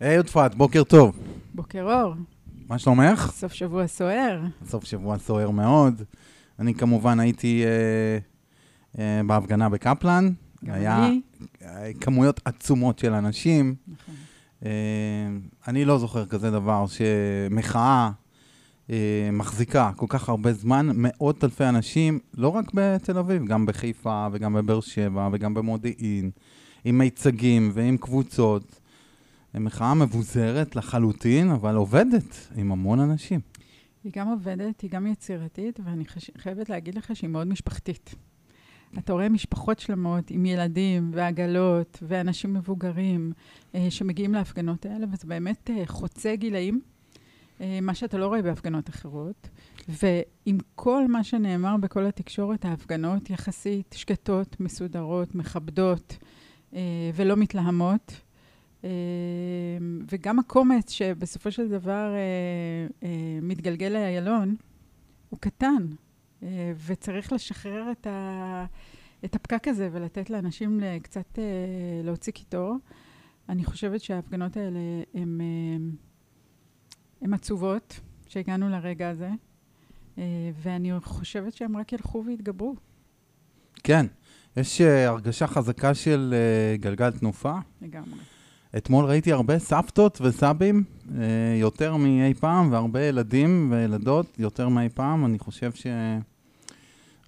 היי יודפת, בוקר טוב. בוקר אור, מה שלומך? סוף שבוע סוער. סוף שבוע סוער מאוד. אני כמובן הייתי אה, אה, בהפגנה בקפלן. גם היה אני. אה, כמויות עצומות של אנשים. נכון. אה, אני לא זוכר כזה דבר שמחאה אה, מחזיקה כל כך הרבה זמן, מאות אלפי אנשים, לא רק בתל אביב, גם בחיפה וגם בבאר שבע וגם במודיעין, עם מיצגים ועם קבוצות. מחאה מבוזרת לחלוטין, אבל עובדת עם המון אנשים. היא גם עובדת, היא גם יצירתית, ואני חש... חייבת להגיד לך שהיא מאוד משפחתית. אתה רואה משפחות שלמות עם ילדים ועגלות ואנשים מבוגרים אה, שמגיעים להפגנות האלה, וזה באמת אה, חוצה גילאים, אה, מה שאתה לא רואה בהפגנות אחרות. ועם כל מה שנאמר בכל התקשורת, ההפגנות יחסית שקטות, מסודרות, מכבדות אה, ולא מתלהמות. אה, וגם הקומץ שבסופו של דבר אה, אה, מתגלגל לאיילון, הוא קטן, וצריך לשחרר את, ה, את הפקק הזה ולתת לאנשים קצת להוציא קיטור. אני חושבת שההפגנות האלה הן הן עצובות, שהגענו לרגע הזה, ואני חושבת שהן רק ילכו ויתגברו. כן, יש הרגשה חזקה של גלגל תנופה. לגמרי. אתמול ראיתי הרבה סבתות וסבים, אה, יותר מאי פעם, והרבה ילדים וילדות, יותר מאי פעם. אני חושב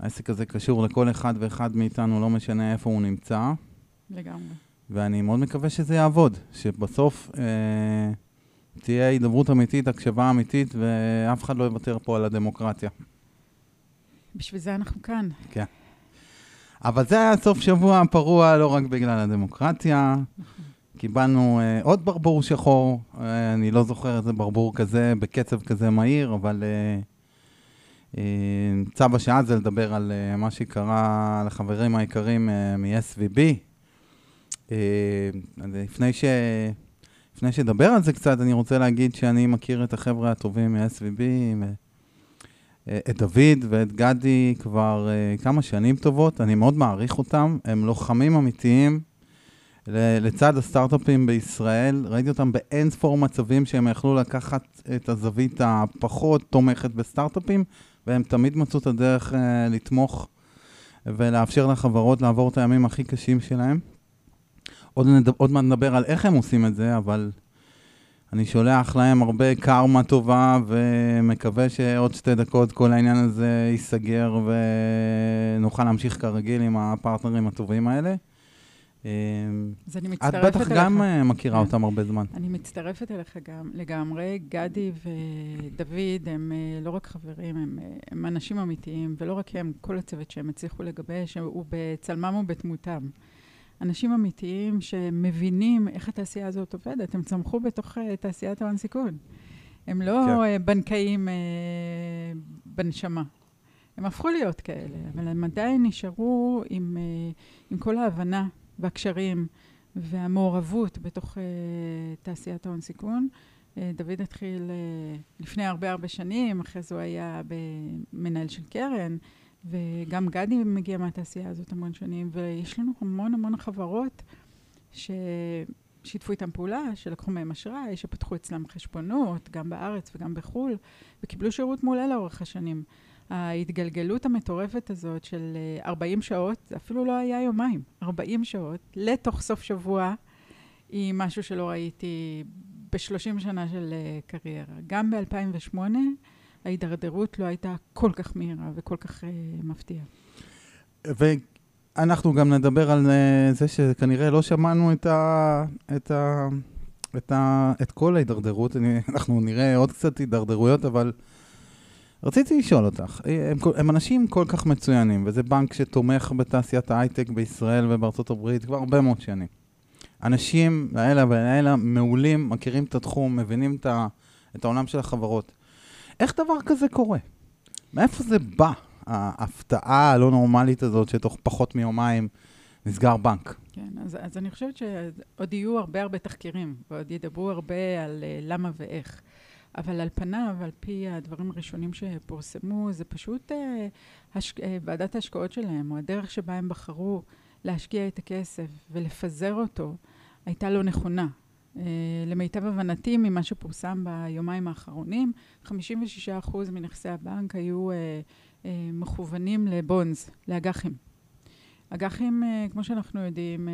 שהעסק הזה קשור לכל אחד ואחד מאיתנו, לא משנה איפה הוא נמצא, לגמרי. ואני מאוד מקווה שזה יעבוד, שבסוף אה, תהיה הידברות אמיתית, הקשבה אמיתית, ואף אחד לא יוותר פה על הדמוקרטיה. בשביל זה אנחנו כאן. אבל זה היה סוף שבוע פרוע לא רק בגלל הדמוקרטיה. קיבלנו אה, עוד ברבור שחור, אה, אני לא זוכר איזה ברבור כזה, בקצב כזה מהיר, אבל אה, אה, צו השעה זה לדבר על אה, מה שקרה לחברים היקרים אה, מ-SVB. אז לפני, ש... לפני שדבר על זה קצת, אני רוצה להגיד שאני מכיר את החבר'ה הטובים מ-SVB, אה, את דוד ואת גדי כבר uh, כמה שנים טובות, אני מאוד מעריך אותם, הם לוחמים אמיתיים לצד הסטארט-אפים בישראל, ראיתי אותם באין ספור מצבים שהם יכלו לקחת את הזווית הפחות תומכת בסטארט-אפים, והם תמיד מצאו את הדרך uh, לתמוך ולאפשר לחברות לעבור את הימים הכי קשים שלהם. עוד, נד... עוד מעט נדבר על איך הם עושים את זה, אבל אני שולח להם הרבה קרמה טובה, ומקווה שעוד שתי דקות כל העניין הזה ייסגר, ונוכל להמשיך כרגיל עם הפרטנרים הטובים האלה. אז אני את מצטרפת אליך. בטח גם אה, מכירה. אותם הרבה זמן. אני מצטרפת אליך גם לגמרי. גדי ודוד הם אה, לא רק חברים, הם, אה, הם אנשים אמיתיים, ולא רק הם, כל הצוות שהם הצליחו לגבש, הוא בצלמם ובדמותם. אנשים אמיתיים שמבינים איך התעשייה הזאת עובדת, הם צמחו בתוך תעשיית ההון סיכון. הם לא כן. בנקאים בנשמה. הם הפכו להיות כאלה, אבל הם עדיין נשארו עם, עם כל ההבנה והקשרים והמעורבות בתוך אה, תעשיית ההון סיכון. אה, דוד התחיל אה, לפני הרבה הרבה שנים, אחרי זה הוא היה מנהל של קרן, וגם גדי מגיע מהתעשייה הזאת המון שנים, ויש לנו המון המון חברות ששיתפו איתם פעולה, שלקחו מהם אשראי, שפתחו אצלם חשבונות, גם בארץ וגם בחו"ל, וקיבלו שירות מעולה לאורך השנים. ההתגלגלות המטורפת הזאת של אה, 40 שעות, זה אפילו לא היה יומיים, 40 שעות, לתוך סוף שבוע, היא משהו שלא ראיתי ב-30 שנה של אה, קריירה. גם ב-2008, ההידרדרות לא הייתה כל כך מהירה וכל כך אה, מפתיעה. ואנחנו גם נדבר על אה, זה שכנראה לא שמענו את, ה, את, ה, את, ה, את כל ההידרדרות. אנחנו נראה עוד קצת הידרדרויות, אבל רציתי לשאול אותך, הם, הם אנשים כל כך מצוינים, וזה בנק שתומך בתעשיית ההייטק בישראל ובארצות הברית כבר הרבה מאוד שנים. אנשים, האלה והאלה, מעולים, מכירים את התחום, מבינים את, ה, את העולם של החברות. איך דבר כזה קורה? מאיפה זה בא, ההפתעה הלא נורמלית הזאת שתוך פחות מיומיים נסגר בנק? כן, אז, אז אני חושבת שעוד יהיו הרבה הרבה תחקירים, ועוד ידברו הרבה על uh, למה ואיך. אבל על פניו, על פי הדברים הראשונים שפורסמו, זה פשוט uh, הש... uh, ועדת ההשקעות שלהם, או הדרך שבה הם בחרו להשקיע את הכסף ולפזר אותו, הייתה לא נכונה. Uh, למיטב הבנתי, ממה שפורסם ביומיים האחרונים, 56% מנכסי הבנק היו מכוונים לבונדס, לאג"חים. אג"חים, כמו שאנחנו יודעים,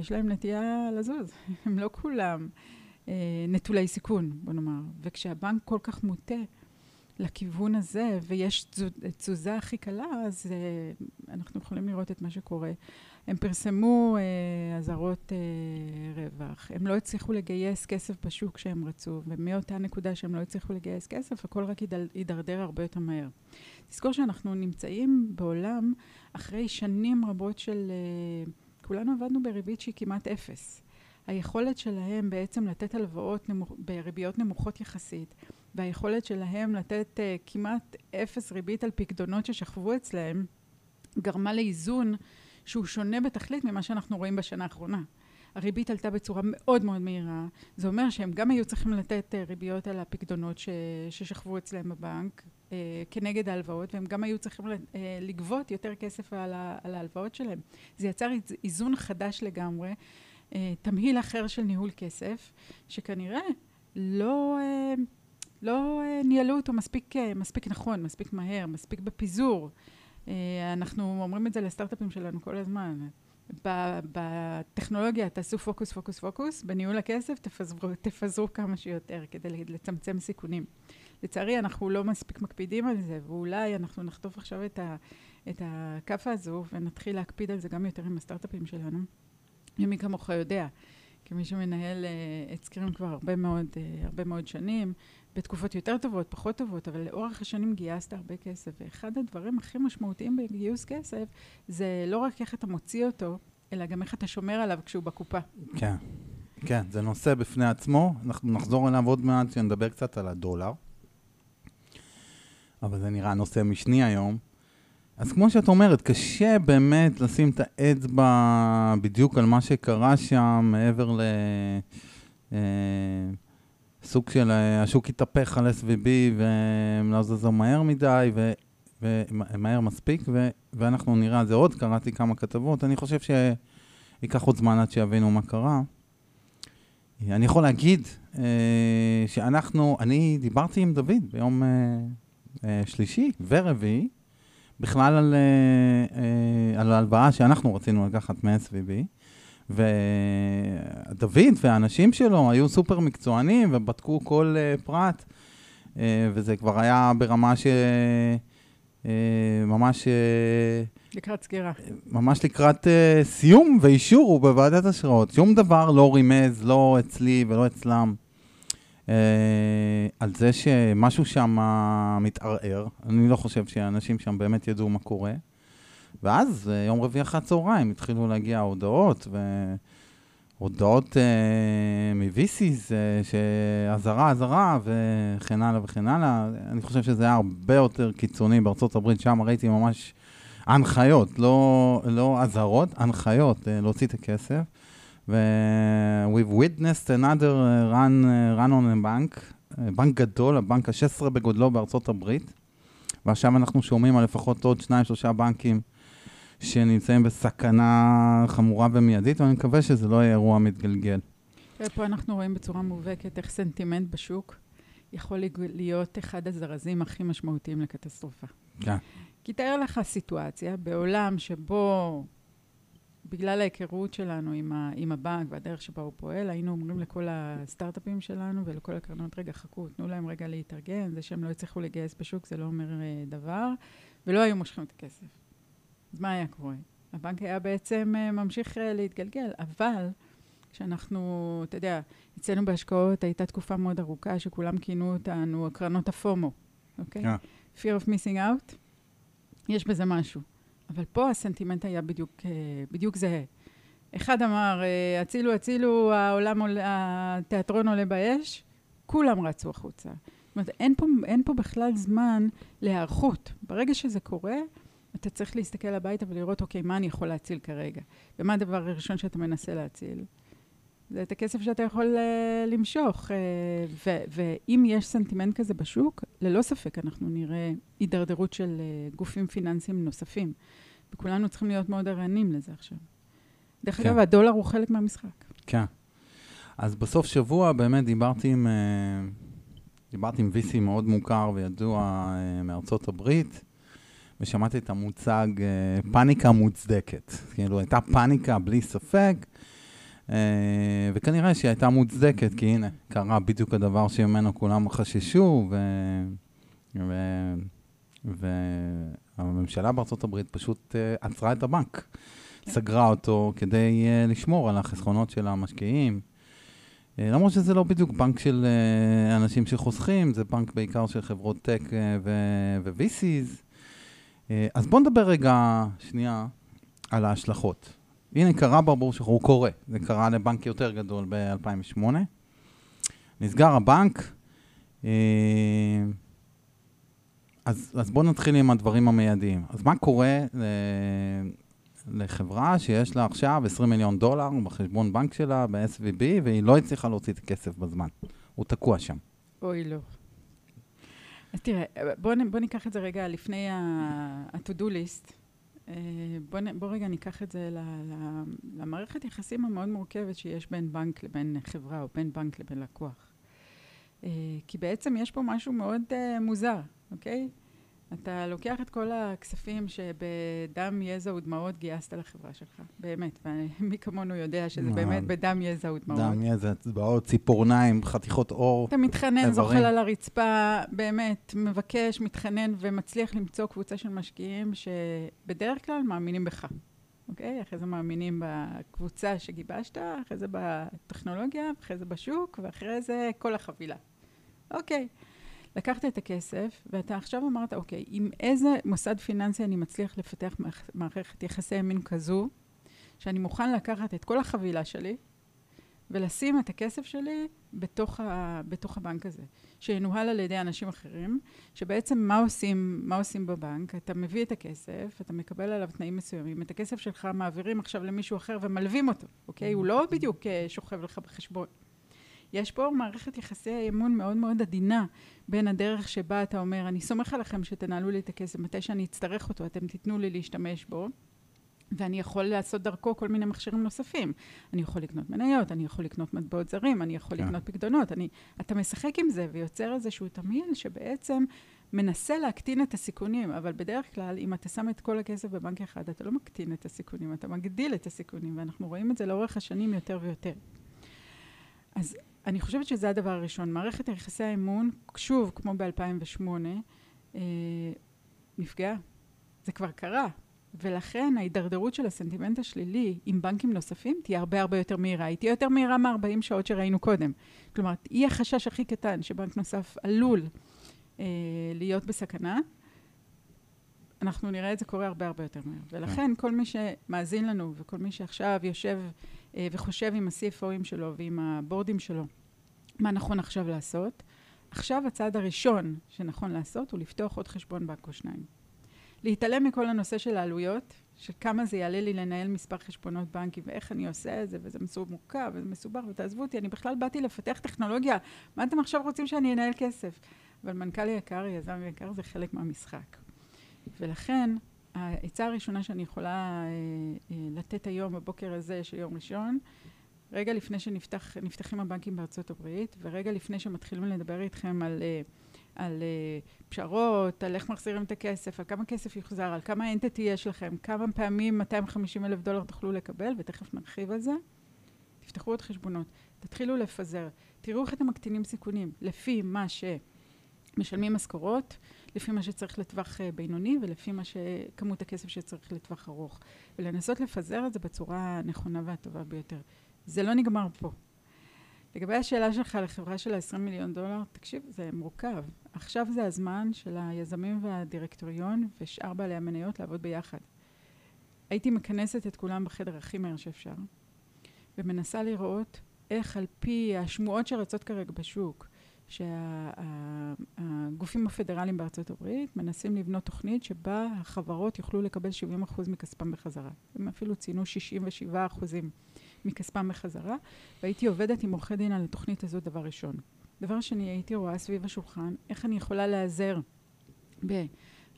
יש להם נטייה לזוז, הם לא כולם נטולי סיכון, בוא נאמר. וכשהבנק כל כך מוטה לכיוון הזה, ויש תזוזה הכי קלה, אז uh, אנחנו יכולים לראות את מה שקורה. הם פרסמו uh, אזהרות רווח, הם לא הצליחו לגייס כסף בשוק שהם רצו, ומאותה נקודה שהם לא הצליחו לגייס כסף, הכל רק יידרדר הרבה יותר מהר. תזכור שאנחנו נמצאים בעולם אחרי שנים רבות של... כולנו עבדנו בריבית שהיא כמעט אפס. היכולת שלהם בעצם לתת הלוואות נמוכ... בריביות נמוכות יחסית, והיכולת שלהם לתת uh, כמעט אפס ריבית על פקדונות ששכבו אצלהם, גרמה לאיזון שהוא שונה בתכלית ממה שאנחנו רואים בשנה האחרונה. הריבית עלתה בצורה מאוד מאוד מהירה, זה אומר שהם גם היו צריכים לתת uh, ריביות על הפקדונות ש... ששכבו אצלהם בבנק uh, כנגד ההלוואות, והם גם היו צריכים uh, לגבות יותר כסף על, ה... על ההלוואות שלהם. זה יצר איזון חדש לגמרי. אה, תמהיל אחר של ניהול כסף, שכנראה לא, אה, לא אה, ניהלו אותו מספיק, מספיק נכון, מספיק מהר, מספיק בפיזור. אנחנו אומרים את זה לסטארט-אפים שלנו כל הזמן. בטכנולוגיה תעשו פוקוס, פוקוס, פוקוס, בניהול הכסף תפזרו, תפזרו כמה שיותר כדי לצמצם סיכונים. לצערי אנחנו לא מספיק מקפידים על זה, ואולי אנחנו נחטוף עכשיו את, ה, את הכאפה הזו ונתחיל להקפיד על זה גם יותר עם הסטארט-אפים שלנו. ומי כמוך יודע, כמי שמנהל uh, את סקרים כבר הרבה מאוד, uh, הרבה מאוד שנים, בתקופות יותר טובות, פחות טובות, אבל לאורך השנים גייסת הרבה כסף. ואחד הדברים הכי משמעותיים בגיוס כסף, זה לא רק איך אתה מוציא אותו, אלא גם איך אתה שומר עליו כשהוא בקופה. כן, כן, זה נושא בפני עצמו. אנחנו נחזור אליו עוד מעט, שנדבר קצת על הדולר. אבל זה נראה נושא משני היום. אז כמו שאת אומרת, קשה באמת לשים את האצבע בדיוק על מה שקרה שם, מעבר לסוג אה, של אה, השוק התהפך על SVB והם לא זזו מהר מדי ו, ומהר מספיק, ו, ואנחנו נראה זה עוד, קראתי כמה כתבות, אני חושב שייקח עוד זמן עד שיבינו מה קרה. אני יכול להגיד אה, שאנחנו, אני דיברתי עם דוד ביום שלישי ורביעי, בכלל על, אה, אה, על ההלוואה שאנחנו רצינו לקחת מ-SVB. ודוד והאנשים שלו היו סופר מקצוענים ובדקו כל uh, פרט, וזה כבר היה ברמה ש... ממש... לקראת סגירה. ממש לקראת סיום ואישור בוועדת השקעות. שום דבר לא רימז, לא אצלי ולא אצלם. אה, על זה שמשהו שם מתערער. אני לא חושב שאנשים שם באמת ידעו מה קורה. ואז, אה, יום רביעי אחת צהריים, התחילו להגיע הודעות, והודעות אה, מ-VCs, אה, שאזהרה, אזהרה, וכן הלאה וכן הלאה. אני חושב שזה היה הרבה יותר קיצוני בארצות הברית, שם ראיתי ממש הנחיות, לא, לא אזהרות, הנחיות אה, להוציא את הכסף. ו-we've witnessed another uh, run, uh, run on a bank, בנק גדול, הבנק ה-16 בגודלו בארצות הברית, ועכשיו אנחנו שומעים על לפחות עוד שניים, שלושה בנקים שנמצאים בסכנה חמורה ומיידית, ואני מקווה שזה לא יהיה אירוע מתגלגל. פה אנחנו רואים בצורה מובהקת איך סנטימנט בשוק יכול להיות אחד הזרזים הכי משמעותיים לקטסטרופה. כן. כי תאר לך סיטואציה בעולם שבו בגלל ההיכרות שלנו עם, ה, עם הבנק והדרך שבה הוא פועל, היינו אומרים לכל הסטארט-אפים שלנו ולכל הקרנות, רגע, חכו, תנו להם רגע להתארגן, זה שהם לא הצליחו לגייס בשוק זה לא אומר uh, דבר, ולא היו מושכים את הכסף. אז מה היה קורה? הבנק היה בעצם uh, ממשיך uh, להתגלגל, אבל כשאנחנו, אתה יודע, אצלנו בהשקעות הייתה תקופה מאוד ארוכה שכולם כינו אותנו קרנות הפומו, אוקיי? Okay? Yeah. Fear of missing out, יש בזה משהו. אבל פה הסנטימנט היה בדיוק, אה, בדיוק זהה. אחד אמר, אה, הצילו, הצילו, העולם עולה, התיאטרון עולה באש, כולם רצו החוצה. זאת אומרת, אין פה, אין פה בכלל זמן להיערכות. ברגע שזה קורה, אתה צריך להסתכל הביתה ולראות, אוקיי, מה אני יכול להציל כרגע? ומה הדבר הראשון שאתה מנסה להציל? זה את הכסף שאתה יכול uh, למשוך. Uh, ו- ואם יש סנטימנט כזה בשוק, ללא ספק אנחנו נראה הידרדרות של uh, גופים פיננסיים נוספים. וכולנו צריכים להיות מאוד ערניים לזה עכשיו. דרך כן. אגב, הדולר הוא חלק מהמשחק. כן. אז בסוף שבוע באמת דיברתי עם, דיברתי עם VC מאוד מוכר וידוע מארצות הברית, ושמעתי את המוצג פאניקה מוצדקת. כאילו, הייתה פאניקה בלי ספק, וכנראה שהיא הייתה מוצדקת, כי הנה, קרה בדיוק הדבר שממנו כולם חששו, ו... ו... והממשלה בארצות הברית פשוט עצרה את הבנק. סגרה אותו כדי לשמור על החסכונות של המשקיעים. אה, למרות שזה לא בדיוק בנק של אה, אנשים שחוסכים, זה בנק בעיקר של חברות טק אה, ו-VCs. אז בואו נדבר רגע, שנייה, על ההשלכות. הנה, קרה ברבור שחור, הוא קורה. זה קרה לבנק יותר גדול ב-2008. נסגר הבנק. אז, אז בואו נתחיל עם הדברים המיידיים. אז מה קורה לחברה שיש לה עכשיו 20 מיליון דולר בחשבון בנק שלה ב-SVB, והיא לא הצליחה להוציא את הכסף בזמן. הוא תקוע שם. אוי, לא. אז תראה, בוא, בוא ניקח את זה רגע לפני ה-to-do list. אה, בוא, בוא רגע ניקח את זה למערכת יחסים המאוד מורכבת שיש בין בנק לבין חברה, או בין בנק לבין לקוח. אה, כי בעצם יש פה משהו מאוד uh, מוזר, אוקיי? אתה לוקח את כל הכספים שבדם, יזע ודמעות גייסת לחברה שלך, באמת, ומי כמונו יודע שזה באמת בדם, יזע ודמעות. דם, יזע, אצבעות, ציפורניים, חתיכות עור. אתה מתחנן, זוחל על הרצפה, באמת, מבקש, מתחנן ומצליח למצוא קבוצה של משקיעים שבדרך כלל מאמינים בך. אוקיי? אחרי זה מאמינים בקבוצה שגיבשת, אחרי זה בטכנולוגיה, אחרי זה בשוק, ואחרי זה כל החבילה. אוקיי. לקחת את הכסף, ואתה עכשיו אמרת, אוקיי, עם איזה מוסד פיננסי אני מצליח לפתח מערכת יחסי מין כזו, שאני מוכן לקחת את כל החבילה שלי, ולשים את הכסף שלי בתוך, ה, בתוך הבנק הזה, שינוהל על ידי אנשים אחרים, שבעצם מה עושים, מה עושים בבנק? אתה מביא את הכסף, אתה מקבל עליו תנאים מסוימים, את הכסף שלך מעבירים עכשיו למישהו אחר ומלווים אותו, אוקיי? הוא לא בדיוק אה, שוכב לך בחשבון. יש פה מערכת יחסי אמון מאוד מאוד עדינה בין הדרך שבה אתה אומר, אני סומך עליכם שתנהלו לי את הכסף מתי שאני אצטרך אותו, אתם תיתנו לי להשתמש בו. ואני יכול לעשות דרכו כל מיני מכשירים נוספים. אני יכול לקנות מניות, אני יכול לקנות מטבעות זרים, אני יכול yeah. כן. לקנות פקדונות. אני, אתה משחק עם זה ויוצר איזשהו תמהיל שבעצם מנסה להקטין את הסיכונים, אבל בדרך כלל, אם אתה שם את כל הכסף בבנק אחד, אתה לא מקטין את הסיכונים, אתה מגדיל את הסיכונים, ואנחנו רואים את זה לאורך השנים יותר ויותר. אז אני חושבת שזה הדבר הראשון. מערכת יחסי האמון, שוב, כמו ב-2008, אה, נפגעה. זה כבר קרה. ולכן ההידרדרות של הסנטימנט השלילי עם בנקים נוספים תהיה הרבה הרבה יותר מהירה. היא תהיה יותר מהירה מ-40 שעות שראינו קודם. כלומר, היא החשש הכי קטן שבנק נוסף עלול אה, להיות בסכנה. אנחנו נראה את זה קורה הרבה הרבה יותר מהר. ולכן כל מי שמאזין לנו וכל מי שעכשיו יושב וחושב עם ה-CFOים שלו ועם הבורדים שלו מה נכון עכשיו לעשות. עכשיו הצעד הראשון שנכון לעשות הוא לפתוח עוד חשבון בנק או שניים. להתעלם מכל הנושא של העלויות, של כמה זה יעלה לי לנהל מספר חשבונות בנקים ואיך אני עושה את זה, וזה מורכב וזה מסובך, ותעזבו אותי, אני בכלל באתי לפתח טכנולוגיה, מה אתם עכשיו רוצים שאני אנהל כסף? אבל מנכ"ל יקר, יזם יקר, זה חלק מהמשחק. ולכן, העצה הראשונה שאני יכולה אה, אה, לתת היום, בבוקר הזה של יום ראשון, רגע לפני שנפתחים הבנקים בארצות הברית, ורגע לפני שמתחילים לדבר איתכם על, אה, על פשרות, על איך מחזירים את הכסף, על כמה כסף יוחזר, על כמה אנטטי יש לכם, כמה פעמים 250 אלף דולר תוכלו לקבל, ותכף נרחיב על זה, תפתחו עוד חשבונות, תתחילו לפזר, תראו איך אתם מקטינים סיכונים, לפי מה שמשלמים משכורות, לפי מה שצריך לטווח אה, בינוני ולפי מה שכמות הכסף שצריך לטווח ארוך. ולנסות לפזר את זה בצורה הנכונה והטובה ביותר. זה לא נגמר פה. לגבי השאלה שלך לחברה של ה-20 מיליון דולר, תקשיב, זה מורכב. עכשיו זה הזמן של היזמים והדירקטוריון ושאר בעלי המניות לעבוד ביחד. הייתי מכנסת את כולם בחדר הכי מהר שאפשר, ומנסה לראות איך על פי השמועות שרצות כרגע בשוק, שהגופים הפדרליים בארצות הברית מנסים לבנות תוכנית שבה החברות יוכלו לקבל 70% מכספם בחזרה. הם אפילו ציינו 67% מכספם בחזרה, והייתי עובדת עם עורכי דין על התוכנית הזאת דבר ראשון. דבר שני, הייתי רואה סביב השולחן איך אני יכולה להיעזר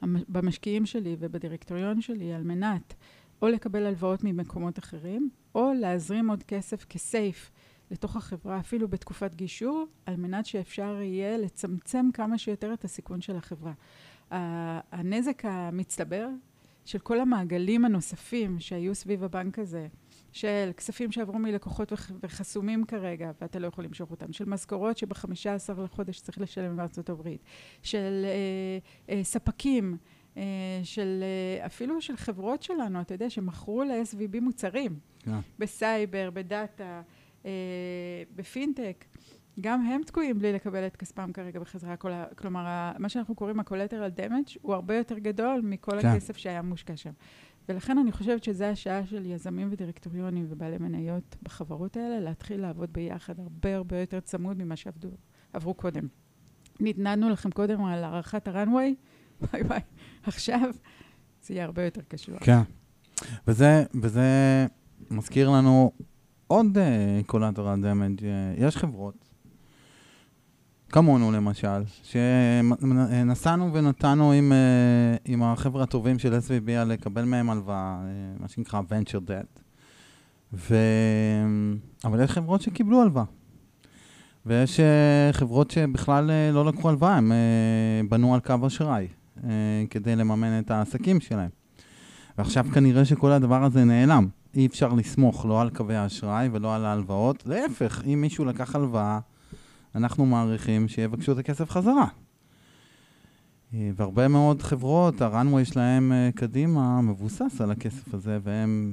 במשקיעים שלי ובדירקטוריון שלי על מנת או לקבל הלוואות ממקומות אחרים, או להזרים עוד כסף כסייף לתוך החברה, אפילו בתקופת גישור, על מנת שאפשר יהיה לצמצם כמה שיותר את הסיכון של החברה. הנזק המצטבר של כל המעגלים הנוספים שהיו סביב הבנק הזה, של כספים שעברו מלקוחות וחסומים כרגע, ואתה לא יכול למשוך אותם, של משכורות שבחמישה עשר לחודש צריך לשלם בארצות הברית, של אה, אה, ספקים, אה, של אה, אפילו של חברות שלנו, אתה יודע, שמכרו ל-SVB מוצרים, yeah. כן. בסייבר, בדאטה, בפינטק. גם הם תקועים בלי לקבל את כספם כרגע בחזרה. כל ה, כלומר, מה שאנחנו קוראים ה-collateral damage הוא הרבה יותר גדול מכל כן. הכסף שהיה מושקע שם. ולכן אני חושבת שזו השעה של יזמים ודירקטוריונים ובעלי מניות בחברות האלה, להתחיל לעבוד ביחד הרבה הרבה יותר צמוד ממה שעברו קודם. נתנדנו לכם קודם על הארכת הרנוויי, וואי וואי, עכשיו זה יהיה הרבה יותר קשור. כן, וזה, וזה מזכיר לנו עוד קולטרל uh, דמג'. Uh, יש חברות כמונו למשל, שנסענו ונתנו עם, אה, עם החבר'ה הטובים של SVB לקבל מהם הלוואה, אה, מה שנקרא venture debt. ו... אבל יש חברות שקיבלו הלוואה. ויש אה, חברות שבכלל לא לקחו הלוואה, הם בנו על קו אשראי כדי לממן את העסקים שלהם. ועכשיו כנראה שכל הדבר הזה נעלם. אי אפשר לסמוך לא על קווי האשראי ולא על ההלוואות. להפך, אם מישהו לקח הלוואה, אנחנו מעריכים שיבקשו את הכסף חזרה. אה, והרבה מאוד חברות, הרנווי שלהם אה, קדימה מבוסס על הכסף הזה, והן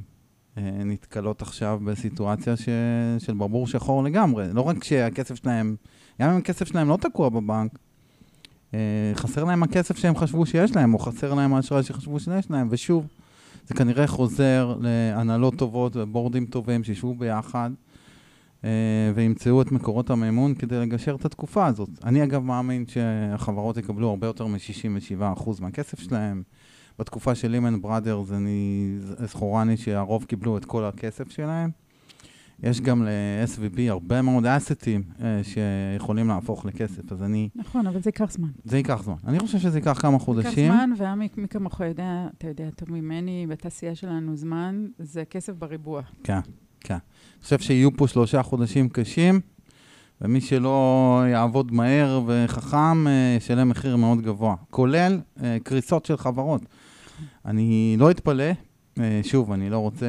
אה, נתקלות עכשיו בסיטואציה ש... של ברבור שחור לגמרי. לא רק שהכסף שלהם, גם אם הכסף שלהם לא תקוע בבנק, חסר להם הכסף שהם חשבו שיש להם, או חסר להם האשראי שחשבו שיש להם, ושוב, זה כנראה חוזר להנהלות טובות ובורדים טובים שישבו ביחד. אה, וימצאו את מקורות המימון כדי לגשר את התקופה הזאת. אני אגב מאמין שהחברות יקבלו הרבה יותר מ-67% מהכסף שלהם. בתקופה של לימן בראדרס, אני זכורני שהרוב קיבלו את כל הכסף שלהם. יש גם ל-SVB הרבה מאוד אסטים אה, שיכולים להפוך לכסף, אז אני... נכון, אבל זה ייקח זמן. זה ייקח זמן. אני חושב שזה ייקח כמה חודשים. ייקח זמן, ועמי, מי כמוך יודע, אתה יודע טוב ממני, בתעשייה שלנו זמן, זה כסף בריבוע. כן. כן. אני חושב שיהיו פה שלושה חודשים קשים, ומי שלא יעבוד מהר וחכם, אה, ישלם מחיר מאוד גבוה, כולל אה, קריסות של חברות. אני לא אתפלא, שוב, אני לא רוצה,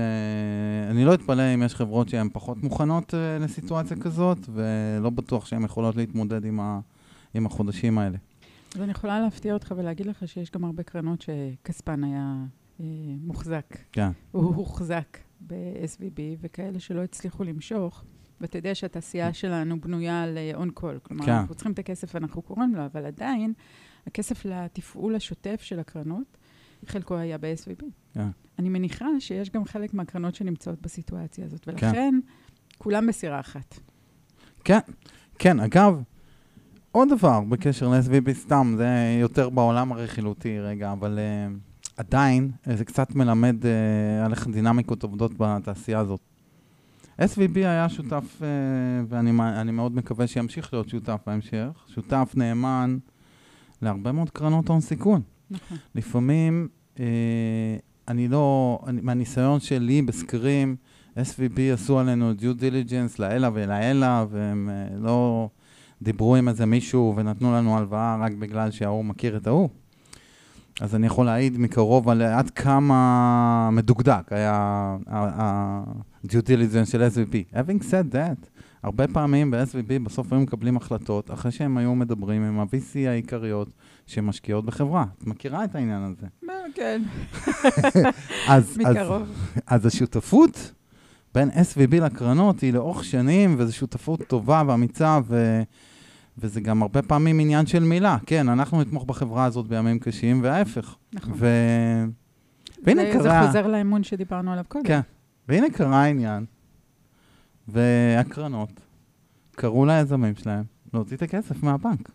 אני לא אתפלא אם יש חברות שהן פחות מוכנות לסיטואציה כזאת, ולא בטוח שהן יכולות להתמודד עם, ה, עם החודשים האלה. אז אני יכולה להפתיע אותך ולהגיד לך שיש גם הרבה קרנות שכספן היה אה, מוחזק. כן. הוא הוחזק ב-SVB, וכאלה שלא הצליחו למשוך. ואתה יודע שהתעשייה שלנו בנויה על און קול. כלומר, כן. אנחנו צריכים את הכסף, אנחנו קוראים לו, אבל עדיין, הכסף לתפעול השוטף של הקרנות, חלקו היה ב-SVB. כן. אני מניחה שיש גם חלק מהקרנות שנמצאות בסיטואציה הזאת, כן. ולכן כן. כולם בסירה אחת. כן, כן. אגב, עוד דבר בקשר ל-SVB, סתם, זה יותר בעולם הרכילותי רגע, אבל... Uh... עדיין, אה, זה קצת מלמד uh, על איך דינמיקות עובדות בתעשייה הזאת. SVB היה שותף, uh, ואני מאוד מקווה שימשיך להיות שותף בהמשך, שותף נאמן להרבה מאוד קרנות הון סיכון. נכון. לפעמים, uh, אני לא, אני, מהניסיון שלי בסקרים, SVB עשו עלינו דיו דיליג'נס לעילא ולעילא, והם uh, לא דיברו עם איזה מישהו ונתנו לנו הלוואה רק בגלל שההוא מכיר את ההוא. אז אני יכול להעיד מקרוב על עד כמה מדוקדק היה ה-due diligence של SVP. Having said that, הרבה פעמים ב-SVP בסוף היו מקבלים החלטות אחרי שהם היו מדברים עם ה-VC העיקריות שמשקיעות בחברה. את מכירה את העניין הזה? כן, אז, מקרוב. אז, אז השותפות בין SVB לקרנות היא לאורך שנים, וזו שותפות טובה ואמיצה, ו... וזה גם הרבה פעמים עניין של מילה. כן, אנחנו נתמוך בחברה הזאת בימים קשים, וההפך. נכון. ו... והנה קרה... זה חוזר לאמון שדיברנו עליו קודם. כן, והנה קרה העניין, והקרנות קראו ליזמים שלהם להוציא את הכסף מהבנק.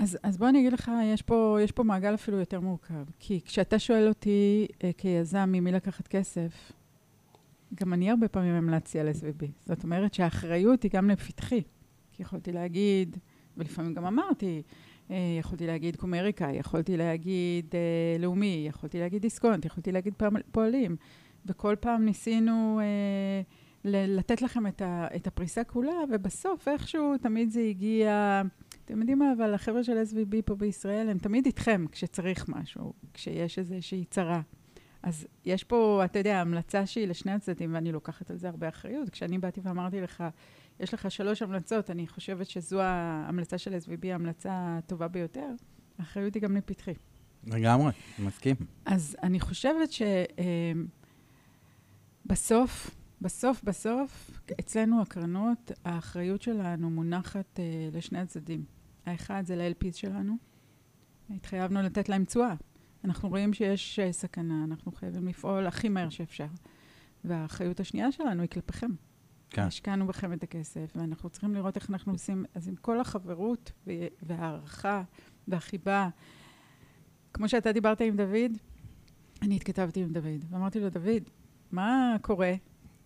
אז, אז בוא אני אגיד לך, יש פה, יש פה מעגל אפילו יותר מורכב. כי כשאתה שואל אותי אה, כיזם ממי לקחת כסף, גם אני הרבה פעמים המלצתי על SVB. זאת אומרת שהאחריות היא גם לפתחי. יכולתי להגיד, ולפעמים גם אמרתי, אה, יכולתי להגיד קומריקה, יכולתי להגיד אה, לאומי, יכולתי להגיד דיסקונט, יכולתי להגיד פועלים. וכל פעם ניסינו אה, לתת לכם את, ה, את הפריסה כולה, ובסוף איכשהו תמיד זה הגיע... אתם יודעים מה, אבל החבר'ה של SVB פה בישראל, הם תמיד איתכם כשצריך משהו, כשיש איזושהי צרה. אז יש פה, אתה יודע, המלצה שהיא לשני הצדדים, ואני לוקחת על זה הרבה אחריות. כשאני באתי ואמרתי לך, יש לך שלוש המלצות, אני חושבת שזו ההמלצה של SVB, ההמלצה הטובה ביותר, האחריות היא גם לפתחי. לגמרי, מסכים. אז אני חושבת שבסוף, בסוף, בסוף, אצלנו הקרנות, האחריות שלנו מונחת uh, לשני הצדדים. האחד זה ל-LPs שלנו, התחייבנו לתת להם תשואה. אנחנו רואים שיש uh, סכנה, אנחנו חייבים לפעול הכי מהר שאפשר. והאחריות השנייה שלנו היא כלפיכם. כן. השקענו בכם את הכסף, ואנחנו צריכים לראות איך אנחנו עושים, אז עם כל החברות וההערכה והחיבה, כמו שאתה דיברת עם דוד, אני התכתבתי עם דוד, ואמרתי לו, דוד, מה קורה?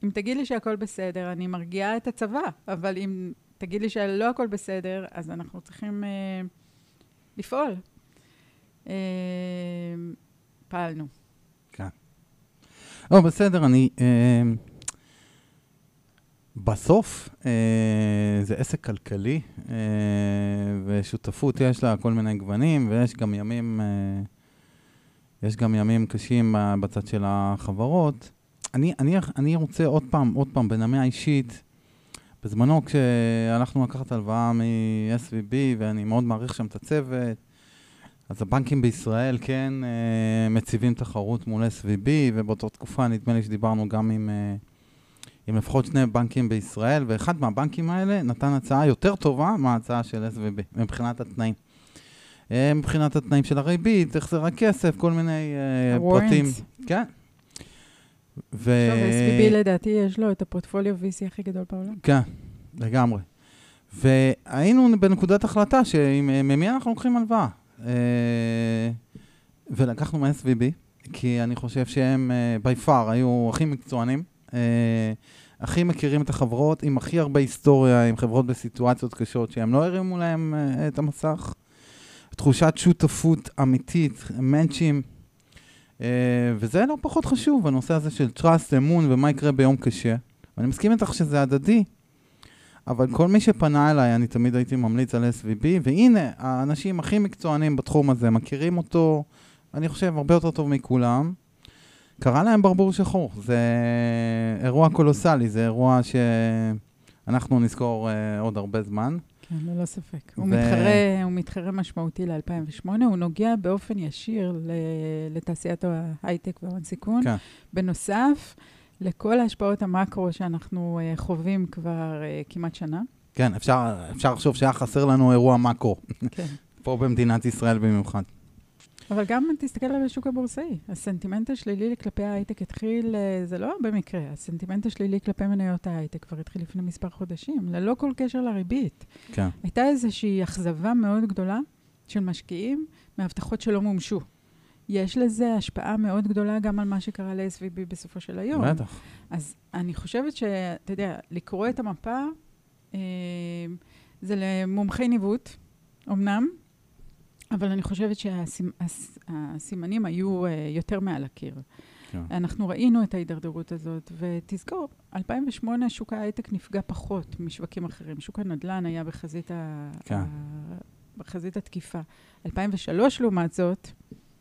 אם תגיד לי שהכל בסדר, אני מרגיעה את הצבא, אבל אם תגיד לי שלא הכל בסדר, אז אנחנו צריכים אה, לפעול. אה, פעלנו. כן. לא, בסדר, אני... אה, בסוף אה, זה עסק כלכלי, אה, ושותפות יש לה כל מיני גוונים, ויש גם ימים, אה, יש גם ימים קשים בצד של החברות. אני, אני, אני רוצה עוד פעם, עוד פעם, בנמי האישית, בזמנו כשהלכנו לקחת הלוואה מ-SVB, ואני מאוד מעריך שם את הצוות, אז הבנקים בישראל כן אה, מציבים תחרות מול SVB, ובאותה תקופה נדמה לי שדיברנו גם עם... אה, עם לפחות שני בנקים בישראל, ואחד מהבנקים האלה נתן הצעה יותר טובה מההצעה של SVB, מבחינת התנאים. אה, מבחינת התנאים של הריבית, החזר הכסף, כל מיני פרטים. כן. ו... טוב, SVB לדעתי יש לו את הפורטפוליו VC הכי גדול בעולם. כן, לגמרי. והיינו בנקודת החלטה שממי אנחנו לוקחים הלוואה. Uh, ולקחנו מ-SVB, כי אני חושב שהם בי uh, פאר היו הכי מקצוענים. אה, הכי מכירים את החברות, עם הכי הרבה היסטוריה, עם חברות בסיטואציות קשות, שהם לא הרימו להם אה, את המסך. תחושת שותפות אמיתית, מאנצ'ים, אה, וזה לא פחות חשוב, הנושא הזה של trust, אמון ומה יקרה ביום קשה. ואני מסכים איתך שזה הדדי, אבל כל מי שפנה אליי, אני תמיד הייתי ממליץ על SVB, והנה, האנשים הכי מקצוענים בתחום הזה מכירים אותו, אני חושב, הרבה יותר טוב מכולם. קרה להם ברבור שחור. זה אירוע קולוסלי, זה אירוע שאנחנו נזכור uh, עוד הרבה זמן. כן, ללא ספק. ו... הוא, מתחרה, הוא מתחרה משמעותי ל-2008, הוא נוגע באופן ישיר לתעשיית ההייטק וההון סיכון. כן. בנוסף, לכל ההשפעות המקרו שאנחנו uh, חווים כבר uh, כמעט שנה. כן, אפשר, אפשר לחשוב שהיה חסר לנו אירוע מקרו. כן. פה במדינת ישראל במיוחד. אבל גם תסתכל על השוק הבורסאי. הסנטימנט השלילי כלפי ההייטק התחיל, אה, זה לא במקרה, הסנטימנט השלילי כלפי מניות ההייטק כבר התחיל לפני מספר חודשים, ללא כל קשר לריבית. כן. הייתה איזושהי אכזבה מאוד גדולה של משקיעים מהבטחות שלא מומשו. יש לזה השפעה מאוד גדולה גם על מה שקרה ל-SVB בסופו של היום. בטח. אז אני חושבת שאתה יודע, לקרוא את המפה, אה, זה למומחי ניווט, אמנם, אבל אני חושבת שהסימנים היו uh, יותר מעל הקיר. כן. אנחנו ראינו את ההידרדרות הזאת, ותזכור, 2008 שוק ההייטק נפגע פחות משווקים אחרים. שוק הנדל"ן היה בחזית, ה... כן. ה... בחזית התקיפה. 2003, לעומת זאת,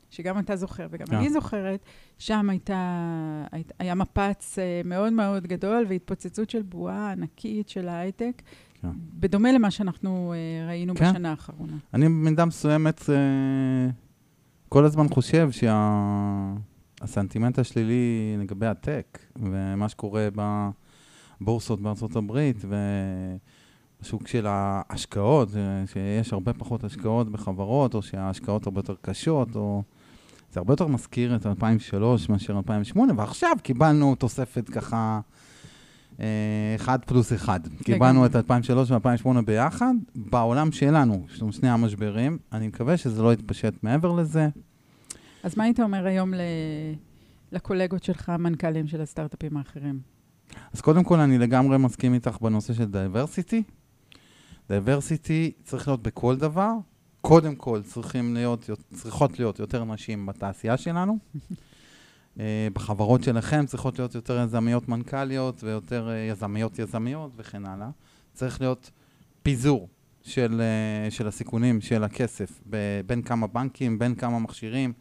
שגם אתה זוכר וגם כן. אני זוכרת, שם הייתה, היית, היה מפץ uh, מאוד מאוד גדול והתפוצצות של בועה ענקית של ההייטק, כן. בדומה למה שאנחנו uh, ראינו כן. בשנה האחרונה. אני במידה מסוימת uh, כל הזמן חושב שהסנטימנט שה... השלילי לגבי הטק ומה שקורה בבורסות בארצות הברית ובשוק של ההשקעות, שיש הרבה פחות השקעות בחברות, או שההשקעות הרבה יותר קשות, או... זה הרבה יותר מזכיר את 2003 מאשר 2008, ועכשיו קיבלנו תוספת ככה... אה, אחד פלוס אחד. קיבלנו את 2003 ו-2008 ביחד, בעולם שלנו, יש לנו שני המשברים, אני מקווה שזה לא יתפשט מעבר לזה. אז מה היית אומר היום ל... לקולגות שלך, המנכ"לים של הסטארט-אפים האחרים? אז קודם כל, אני לגמרי מסכים איתך בנושא של diversity. diversity צריך להיות בכל דבר. קודם כל, צריכים להיות, צריכות להיות יותר נשים בתעשייה שלנו. אה, בחברות שלכם צריכות להיות יותר יזמיות מנכ"ליות ויותר אה, יזמיות יזמיות וכן הלאה. צריך להיות פיזור של, אה, של הסיכונים של הכסף ב- בין כמה בנקים, בין כמה מכשירים.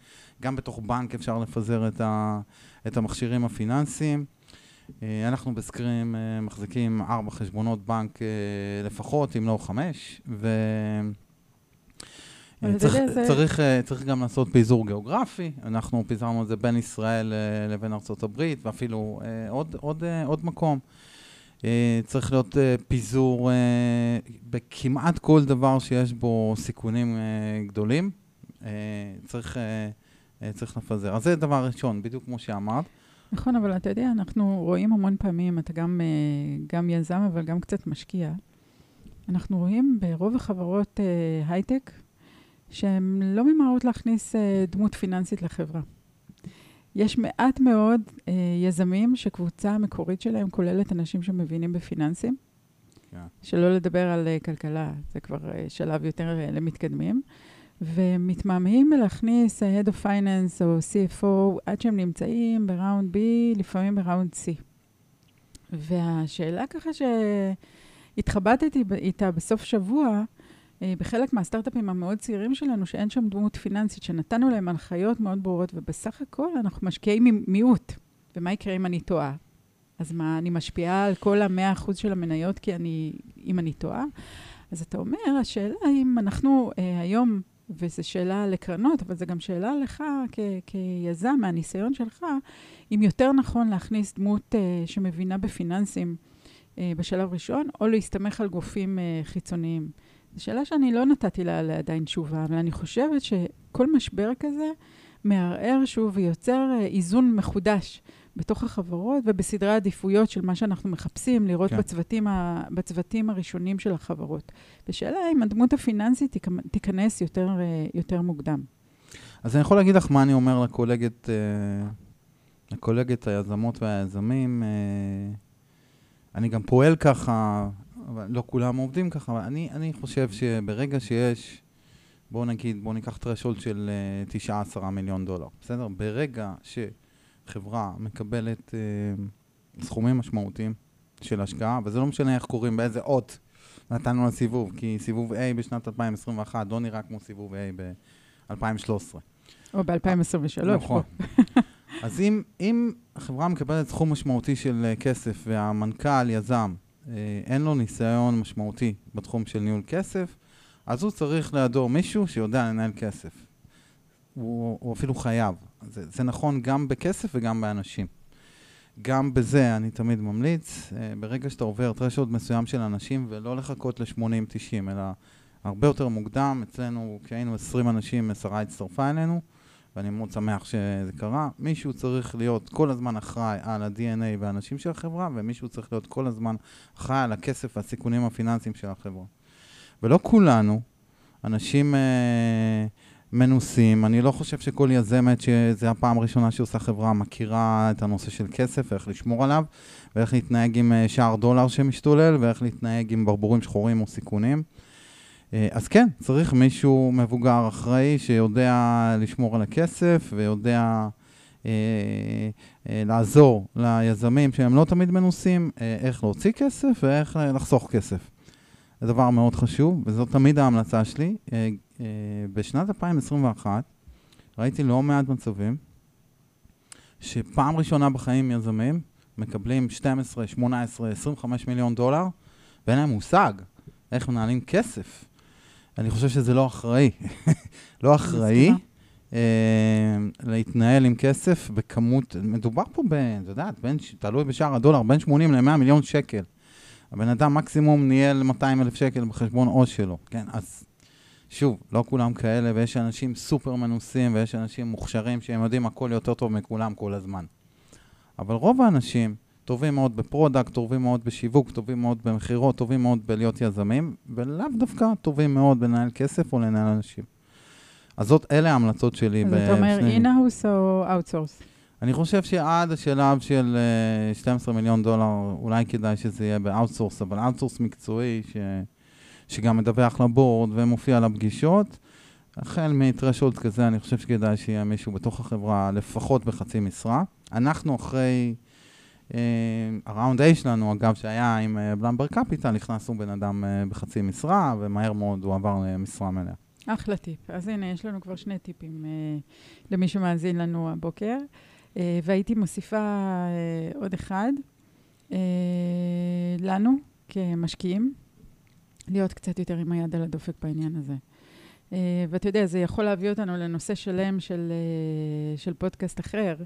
גם בתוך בנק אפשר לפזר את, ה, את המכשירים הפיננסיים. אנחנו בסקרים מחזיקים ארבע חשבונות בנק לפחות, אם לא חמש, ו... צריך, זה- צריך, אה, צריך גם לעשות פיזור גיאוגרפי, אנחנו פיזרנו את זה בין ישראל אה, לבין הברית, ואפילו אה, עוד, עוד, עוד מקום. צריך להיות פיזור בכמעט כל דבר שיש בו סיכונים גדולים, צריך, צריך לפזר. אז זה דבר ראשון, בדיוק כמו שאמרת. נכון, אבל אתה יודע, אנחנו רואים המון פעמים, אתה גם, גם יזם, אבל גם קצת משקיע. אנחנו רואים ברוב החברות הייטק, שהן לא ממהרות להכניס אה, דמות פיננסית לחברה. יש מעט מאוד אה, יזמים שקבוצה המקורית שלהם כוללת אנשים שמבינים בפיננסים, כן. שלא לדבר על אה, כלכלה, זה כבר אה, שלב יותר אה, למתקדמים, ומתמהמהים בלהכניס אה, Head of Finance או CFO עד שהם נמצאים בראונד B, לפעמים בראונד C. והשאלה ככה שהתחבטתי איתה בסוף שבוע, בחלק מהסטארט-אפים המאוד צעירים שלנו, שאין שם דמות פיננסית, שנתנו להם הנחיות מאוד ברורות, ובסך הכל אנחנו משקיעים עם מיעוט. ומה יקרה אם אני טועה? אז מה, אני משפיעה על כל המאה אחוז של המניות כי אני, אם אני טועה? אז אתה אומר, השאלה אם אנחנו אה, היום, וזו שאלה לקרנות, אבל זו גם שאלה לך כ- כיזם, מהניסיון שלך, אם יותר נכון להכניס דמות אה, שמבינה בפיננסים אה, בשלב ראשון, או להסתמך על גופים אה, חיצוניים. שאלה שאני לא נתתי לה לה עדיין תשובה, אבל אני חושבת שכל משבר כזה מערער שוב ויוצר אה, איזון מחודש בתוך החברות ובסדרי העדיפויות של מה שאנחנו מחפשים לראות כן. בצוותים, ה, בצוותים הראשונים של החברות. ושאלה אם הדמות הפיננסית תיכ- תיכנס יותר, אה, יותר מוקדם. אז אני יכול להגיד לך מה אני אומר לקולגת, אה, לקולגת היזמות והיזמים. אני גם פועל ככה, אבל לא כולם עובדים ככה, אבל אני, אני חושב שברגע שיש, בואו נגיד, בואו ניקח טרשולד של אה, 9-10 מיליון דולר, בסדר? ברגע שחברה מקבלת אה, סכומים משמעותיים של השקעה, וזה לא משנה איך קוראים, באיזה אות נתנו לה סיבוב, כי סיבוב A בשנת 2021 לא נראה כמו סיבוב A ב-2013. או ב-2023. נכון. אז אם, אם החברה מקבלת סכום משמעותי של אה, כסף והמנכ"ל, יזם, אה, אין לו ניסיון משמעותי בתחום של ניהול כסף, אז הוא צריך לידו מישהו שיודע לנהל כסף. הוא, הוא אפילו חייב. זה, זה נכון גם בכסף וגם באנשים. גם בזה אני תמיד ממליץ, אה, ברגע שאתה עובר טרשוד מסוים של אנשים, ולא לחכות ל-80-90, אלא הרבה יותר מוקדם, אצלנו כשהיינו 20 אנשים, עשרה הצטרפה אלינו, ואני מאוד שמח שזה קרה. מישהו צריך להיות כל הזמן אחראי על ה-DNA והאנשים של החברה, ומישהו צריך להיות כל הזמן אחראי על הכסף והסיכונים הפיננסיים של החברה. ולא כולנו, אנשים אה, מנוסים, אני לא חושב שכל יזמת שזה הפעם הראשונה שהיא עושה חברה מכירה את הנושא של כסף ואיך לשמור עליו, ואיך להתנהג עם אה, שער דולר שמשתולל, ואיך להתנהג עם ברבורים שחורים או סיכונים. אה, אז כן, צריך מישהו מבוגר אחראי שיודע לשמור על הכסף ויודע אה, אה, לעזור ליזמים שהם לא תמיד מנוסים, אה, איך להוציא כסף ואיך לחסוך כסף. זה דבר מאוד חשוב, וזו תמיד ההמלצה שלי. אה, אה, בשנת 2021 ראיתי לא מעט מצבים שפעם ראשונה בחיים יזמים מקבלים 12, 18, 25 מיליון דולר, ואין להם מושג איך מנהלים כסף. אני חושב שזה לא אחראי. לא אחראי. אה, להתנהל עם כסף בכמות, מדובר פה ב... את יודעת, בין, תלוי בשער הדולר, בין 80 ל-100 מיליון שקל. הבן אדם מקסימום ניהל 200 אלף שקל בחשבון עו"ש שלו, כן? אז שוב, לא כולם כאלה, ויש אנשים סופר מנוסים, ויש אנשים מוכשרים שהם יודעים הכל יותר טוב מכולם כל הזמן. אבל רוב האנשים טובים מאוד ב product, טובים מאוד בשיווק, טובים מאוד במכירות, טובים מאוד בלהיות יזמים, ולאו דווקא טובים מאוד בלנהל כסף או לנהל אנשים. אז זאת, אלה ההמלצות שלי. אז אתה אומר in-house או outsource? אני חושב שעד השלב של אה, 12 מיליון דולר, אולי כדאי שזה יהיה ב outsource, אבל outsource מקצועי, ש... שגם מדווח ל board ומופיע לפגישות, החל מ threshold כזה, אני חושב שכדאי שיהיה מישהו בתוך החברה, לפחות בחצי משרה. אנחנו אחרי, אה, הראונד A שלנו, אגב, שהיה עם אה, בלמבר קפיטל, נכנסנו בן אדם אה, בחצי משרה, ומהר מאוד הוא עבר למשרה מלאה. אחלה טיפ. אז הנה, יש לנו כבר שני טיפים אה, למי שמאזין לנו הבוקר. והייתי מוסיפה עוד אחד, לנו כמשקיעים, להיות קצת יותר עם היד על הדופק בעניין הזה. Uh, ואתה יודע, זה יכול להביא אותנו לנושא שלם של, uh, של פודקאסט אחר,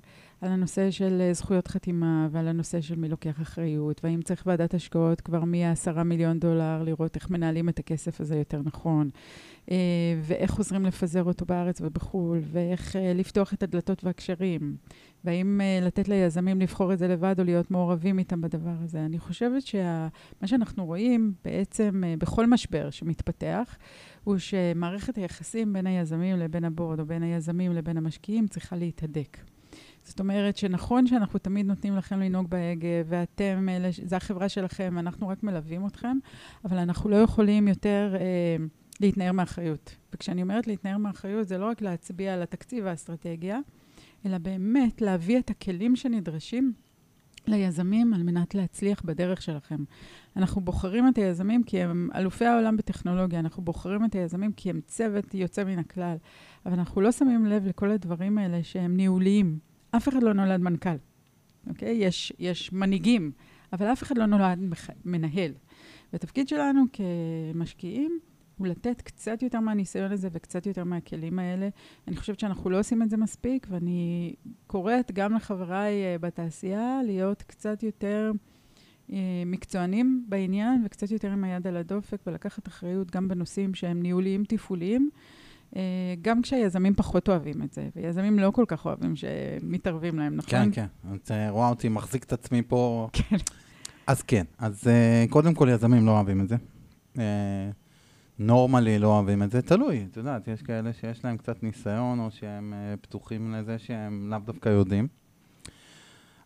על הנושא של uh, זכויות חתימה ועל הנושא של מי לוקח אחריות, והאם צריך ועדת השקעות כבר מ-10 מיליון דולר, לראות איך מנהלים את הכסף הזה יותר נכון, ואיך עוזרים לפזר אותו בארץ ובחו"ל, ואיך לפתוח את הדלתות והקשרים, והאם לתת ליזמים לבחור את זה לבד או להיות מעורבים איתם בדבר הזה. אני חושבת שמה שה... שאנחנו רואים בעצם בכל משבר שמתפתח, הוא שמערכת היחסים בין היזמים לבין הבורד, או בין היזמים לבין המשקיעים, צריכה להתהדק. זאת אומרת שנכון שאנחנו תמיד נותנים לכם לנהוג בהגה, ואתם, זו החברה שלכם, אנחנו רק מלווים אתכם, אבל אנחנו לא יכולים יותר אה, להתנער מאחריות. וכשאני אומרת להתנער מאחריות, זה לא רק להצביע על התקציב והאסטרטגיה, אלא באמת להביא את הכלים שנדרשים ליזמים על מנת להצליח בדרך שלכם. אנחנו בוחרים את היזמים כי הם אלופי העולם בטכנולוגיה, אנחנו בוחרים את היזמים כי הם צוות יוצא מן הכלל, אבל אנחנו לא שמים לב לכל הדברים האלה שהם ניהוליים. אף אחד לא נולד מנכ"ל, אוקיי? יש, יש מנהיגים, אבל אף אחד לא נולד מנהל. והתפקיד שלנו כמשקיעים הוא לתת קצת יותר מהניסיון הזה וקצת יותר מהכלים האלה. אני חושבת שאנחנו לא עושים את זה מספיק, ואני קוראת גם לחבריי אה, בתעשייה להיות קצת יותר אה, מקצוענים בעניין וקצת יותר עם היד על הדופק ולקחת אחריות גם בנושאים שהם ניהוליים תפעוליים. אה, גם כשהיזמים פחות אוהבים את זה, ויזמים לא כל כך אוהבים שמתערבים להם, נכון? כן, כן. את רואה אותי מחזיק את עצמי פה. כן. אז כן, אז קודם כל יזמים לא אוהבים את זה. נורמלי לא אוהבים את זה, תלוי, את יודעת, יש כאלה שיש להם קצת ניסיון, או שהם uh, פתוחים לזה שהם לאו דווקא יודעים.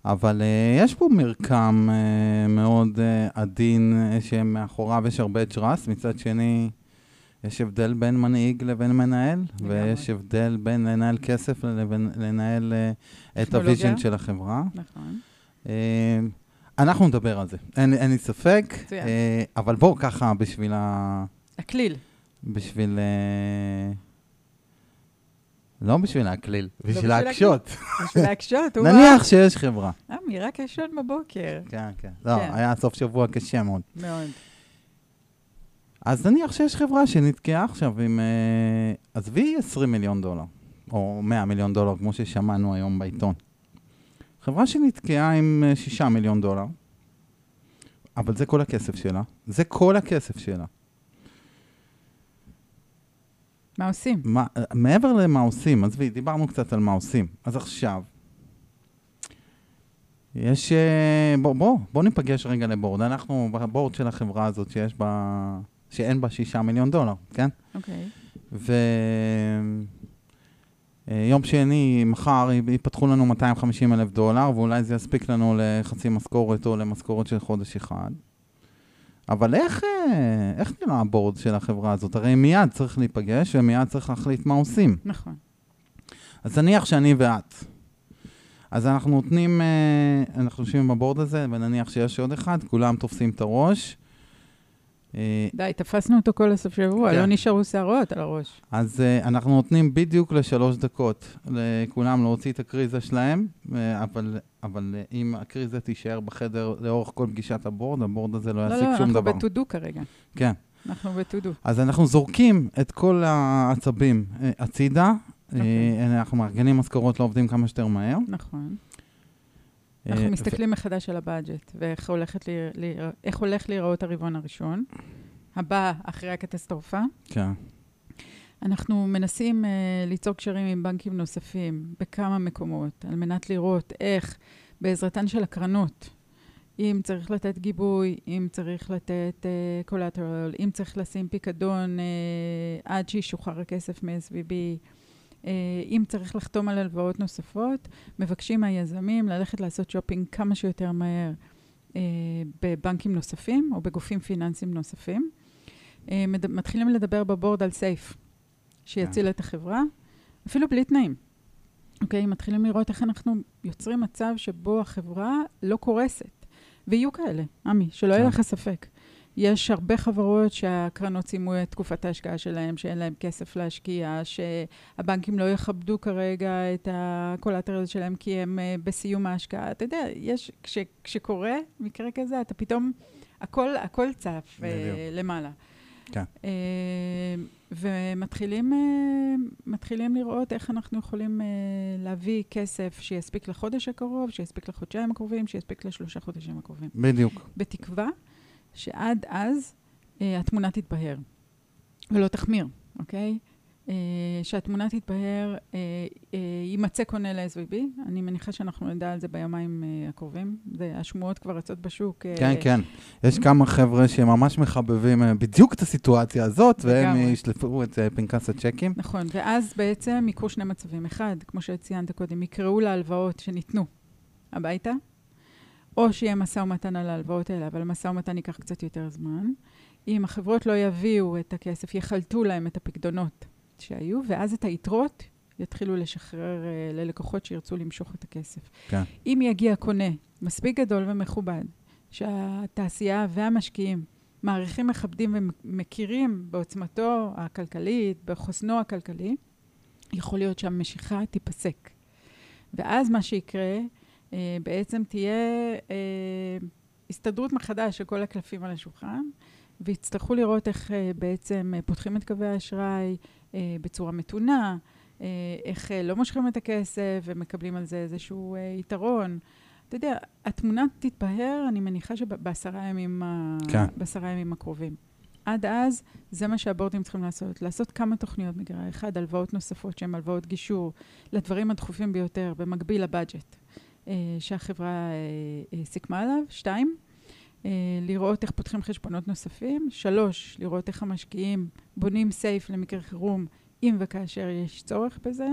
אבל אה, יש פה מרקם אה, מאוד אה, עדין, אה, שמאחוריו יש הרבה trust, מצד שני, יש הבדל בין מנהיג לבין מנהל, ויש הבדל בין לנהל כסף לבין לנהל אה, את ה vision של החברה. נכון. אה, אנחנו נדבר על זה, אין, אין לי ספק, אה, אבל בואו ככה בשביל ה... להקליל. בשביל... אה, לא בשביל להקליל, לא בשביל להקשות. בשביל להקשות, נניח שיש חברה. עמי, רק ישון בבוקר. כן, כן. לא, כן. היה סוף שבוע קשה מאוד. מאוד. אז נניח שיש חברה שנתקעה עכשיו עם... אה, עזבי 20 מיליון דולר, או 100 מיליון דולר, כמו ששמענו היום בעיתון. חברה שנתקעה עם 6 אה, מיליון דולר, אבל זה כל הכסף שלה. זה כל הכסף שלה. מה עושים? מה, מעבר למה עושים, עזבי, דיברנו קצת על מה עושים. אז עכשיו, יש... אה, בוא, בוא, בוא ניפגש רגע לבורד. אנחנו בבורד של החברה הזאת שיש בה... שאין בה שישה מיליון דולר, כן? אוקיי. Okay. ויום אה, שני, מחר, ייפתחו לנו 250 אלף דולר, ואולי זה יספיק לנו לחצי משכורת או למשכורת של חודש אחד. אבל איך, אה, איך נראה הבורד של החברה הזאת? הרי מיד צריך להיפגש ומיד צריך להחליט מה עושים. נכון. אז נניח שאני ואת. אז אנחנו נותנים, אה, אנחנו יושבים בבורד הזה, ונניח שיש עוד אחד, כולם תופסים את הראש. אה, די, תפסנו אותו כל הסוף שבוע, כן. לא נשארו שערות על הראש. אז uh, אנחנו נותנים בדיוק לשלוש דקות לכולם להוציא את הקריזה שלהם, uh, אבל, אבל אם הקריזה תישאר בחדר לאורך כל פגישת הבורד, הבורד הזה לא, לא יעסיק לא, שום דבר. לא, לא, אנחנו בטודו כרגע. כן. אנחנו בטודו. אז אנחנו זורקים את כל העצבים הצידה, okay. אוקיי. אנחנו מארגנים משכורות לעובדים כמה שיותר מהר. נכון. אנחנו uh, מסתכלים ו... מחדש על הבאג'ט, ואיך הולך להיראות הרבעון הראשון, הבא אחרי הקטסטרופה. כן. אנחנו מנסים uh, ליצור קשרים עם בנקים נוספים בכמה מקומות, על מנת לראות איך, בעזרתן של הקרנות, אם צריך לתת גיבוי, אם צריך לתת collateral, אה, אם צריך לשים פיקדון אה, עד שישוחרר הכסף מ-SVB, אם צריך לחתום על הלוואות נוספות, מבקשים מהיזמים ללכת לעשות שופינג כמה שיותר מהר אה, בבנקים נוספים או בגופים פיננסיים נוספים. אה, מתחילים לדבר ב board על SAFE, שיציל את החברה, אפילו בלי תנאים. אוקיי? מתחילים לראות איך אנחנו יוצרים מצב שבו החברה לא קורסת. ויהיו כאלה, עמי, שלא יהיה כן. לך ספק. יש הרבה חברות שהקרנות סיימו את תקופת ההשקעה שלהם, שאין להם כסף להשקיע, שהבנקים לא יכבדו כרגע את הקולטרל שלהם כי הם אה, בסיום ההשקעה. אתה יודע, יש, כש, כשקורה מקרה כזה, אתה פתאום, הכל, הכל צף בדיוק. למעלה. כן. אה, ומתחילים מתחילים לראות איך אנחנו יכולים להביא כסף שיספיק לחודש הקרוב, שיספיק לחודשיים הקרובים, שיספיק לשלושה חודשים הקרובים. בדיוק. בתקווה שעד אז אה, התמונה תתבהר, ולא תחמיר, אוקיי? אה, שהתמונה תתבהר, אה, אה, יימצא קונה ל-SVB, אני מניחה שאנחנו נדע על זה ביומיים אה, הקרובים. זה, השמועות כבר רצות בשוק. אה, כן, כן. יש כמה חבר'ה שממש מחבבים אה, בדיוק את הסיטואציה הזאת, והם. ישלפו את אה, פנקס הצ'קים. נכון, ואז בעצם יקרו שני מצבים. אחד, כמו שציינת קודם, יקראו להלוואות שניתנו הביתה, או שיהיה משא ומתן על ההלוואות האלה, אבל המשא ומתן ייקח קצת יותר זמן. אם החברות לא יביאו את הכסף, יחלטו להם את הפקדונות שהיו, ואז את היתרות יתחילו לשחרר uh, ללקוחות שירצו למשוך את הכסף. כן. אם יגיע קונה מספיק גדול ומכובד, שהתעשייה והמשקיעים מעריכים, מכבדים ומכירים בעוצמתו הכלכלית, בחוסנו הכלכלי, יכול להיות שהמשיכה תיפסק. ואז מה שיקרה, בעצם תהיה אה, הסתדרות מחדש של כל הקלפים על השולחן, ויצטרכו לראות איך אה, בעצם אה, פותחים את קווי האשראי אה, בצורה מתונה, אה, איך אה, לא מושכים את הכסף ומקבלים על זה איזשהו אה, יתרון. אתה יודע, התמונה תתבהר, אני מניחה שבעשרה ימים, כן. בעשרה ימים הקרובים. עד אז, זה מה שהבורדים צריכים לעשות. לעשות כמה תוכניות מגירה. אחד, הלוואות נוספות שהן הלוואות גישור לדברים הדחופים ביותר, במקביל לבאג'ט אה, שהחברה אה, אה, סיכמה עליו. שתיים, אה, לראות איך פותחים חשבונות נוספים. שלוש, לראות איך המשקיעים בונים SAFE למקרה חירום, אם וכאשר יש צורך בזה.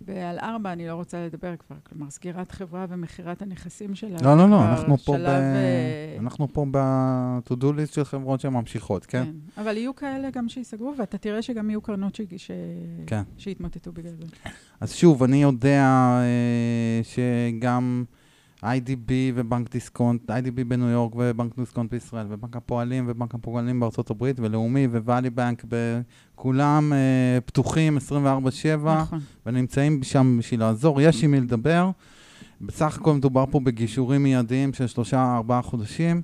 ועל ארבע אני לא רוצה לדבר כבר, כלומר, סגירת חברה ומכירת הנכסים שלה. לא, לא, לא, אנחנו פה ב... שלב, אה, אנחנו פה ב-to-do list של חברות שממשיכות, כן? כן. אבל יהיו כאלה גם שייסגרו, ואתה תראה שגם יהיו קרנות ש... ש... כן. שיתמוטטו בגלל זה. אז שוב, אני יודע אה, שגם IDB ובנק דיסקונט, IDB בניו יורק ובנק דיסקונט בישראל, ובנק הפועלים ובנק הפועלים בארצות הברית, ולאומי Valley Bank, כולם אה, פתוחים 24/7, נכון. ונמצאים שם בשביל לעזור, יש עם מי לדבר. בסך הכל מדובר פה בגישורים מיידיים של שלושה-ארבעה חודשים,